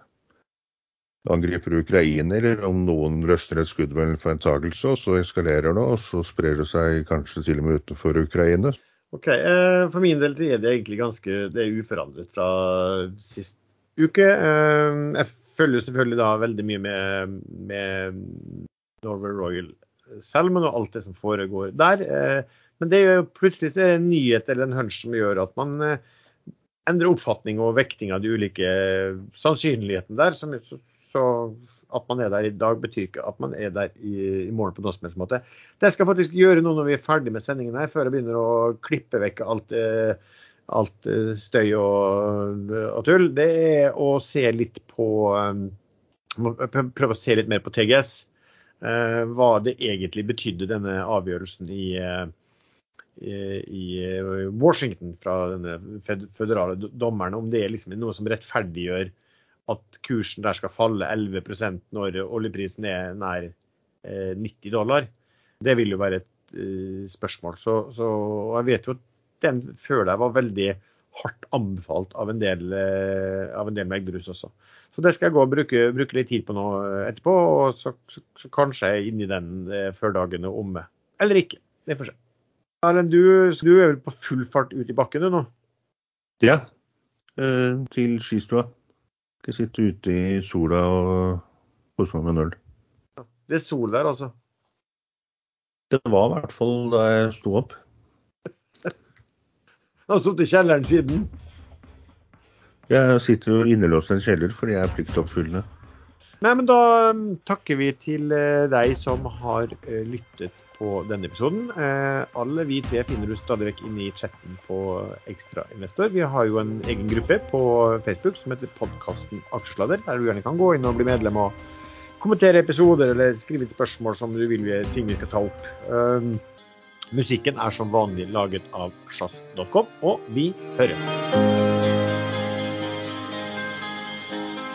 angriper Ukraina, eller om noen løsner et skudd med en feiltagelse, og så eskalerer det, og så sprer det seg kanskje til og med utenfor Ukraina. Ok, eh, For min del er det egentlig ganske det er uforandret fra sist uke. Eh, jeg følger selvfølgelig da veldig mye med, med Norway Royal Salmon og alt det som foregår der. Eh, men det er jo plutselig så er det en nyhet eller en hunch som gjør at man endrer oppfatning og vekting av de ulike sannsynlighetene der. som så at man er der i dag, betyr ikke at man er der i, i morgen på noen som helst måte. Det skal faktisk gjøre nå når vi er ferdig med sendingen her, før jeg begynner å klippe vekk alt, eh, alt eh, støy og, og, tull. Det er å se litt på um, Prøve å se litt mer på TGS. Hva det egentlig betydde, denne avgjørelsen i, i, i Washington fra denne føderale dommeren. Om det er liksom noe som rettferdiggjør at kursen der skal falle 11% når oljeprisen er nær 90 eh, dollar. Det vil jo være et uh, spørsmål. Så, så, jeg vet jo at den før der var veldig hardt anbefalt av en del, uh, av en del meglerhus også. Så det skal jeg gå og bruke, bruke litt tid på nå etterpå, og så, så, så kanskje jeg er inni den før dagen er omme. Eller ikke. Det får se. Erlend, du, du er vel på full fart ut i bakken du nå? Ja, til skistua. Skal sitte ute i sola og kose meg med en øl. Det er solvær, altså? Det var i hvert fall da jeg sto opp. [laughs] Du har sittet i kjelleren siden? Jeg sitter jo innelåst i en kjeller fordi jeg er pliktoppfyllende. Nei, men da um, takker vi til eh, deg som har eh, lyttet på denne episoden. Eh, alle vi tre finner du stadig vekk inne i chatten på Ekstrainvestor. Vi har jo en egen gruppe på Facebook som heter podkasten Aksjesladder, der du gjerne kan gå inn og bli medlem og kommentere episoder eller skrive et spørsmål som du vil vi ting vi skal ta opp. Um, musikken er som vanlig laget av sjazz.com, og vi høres.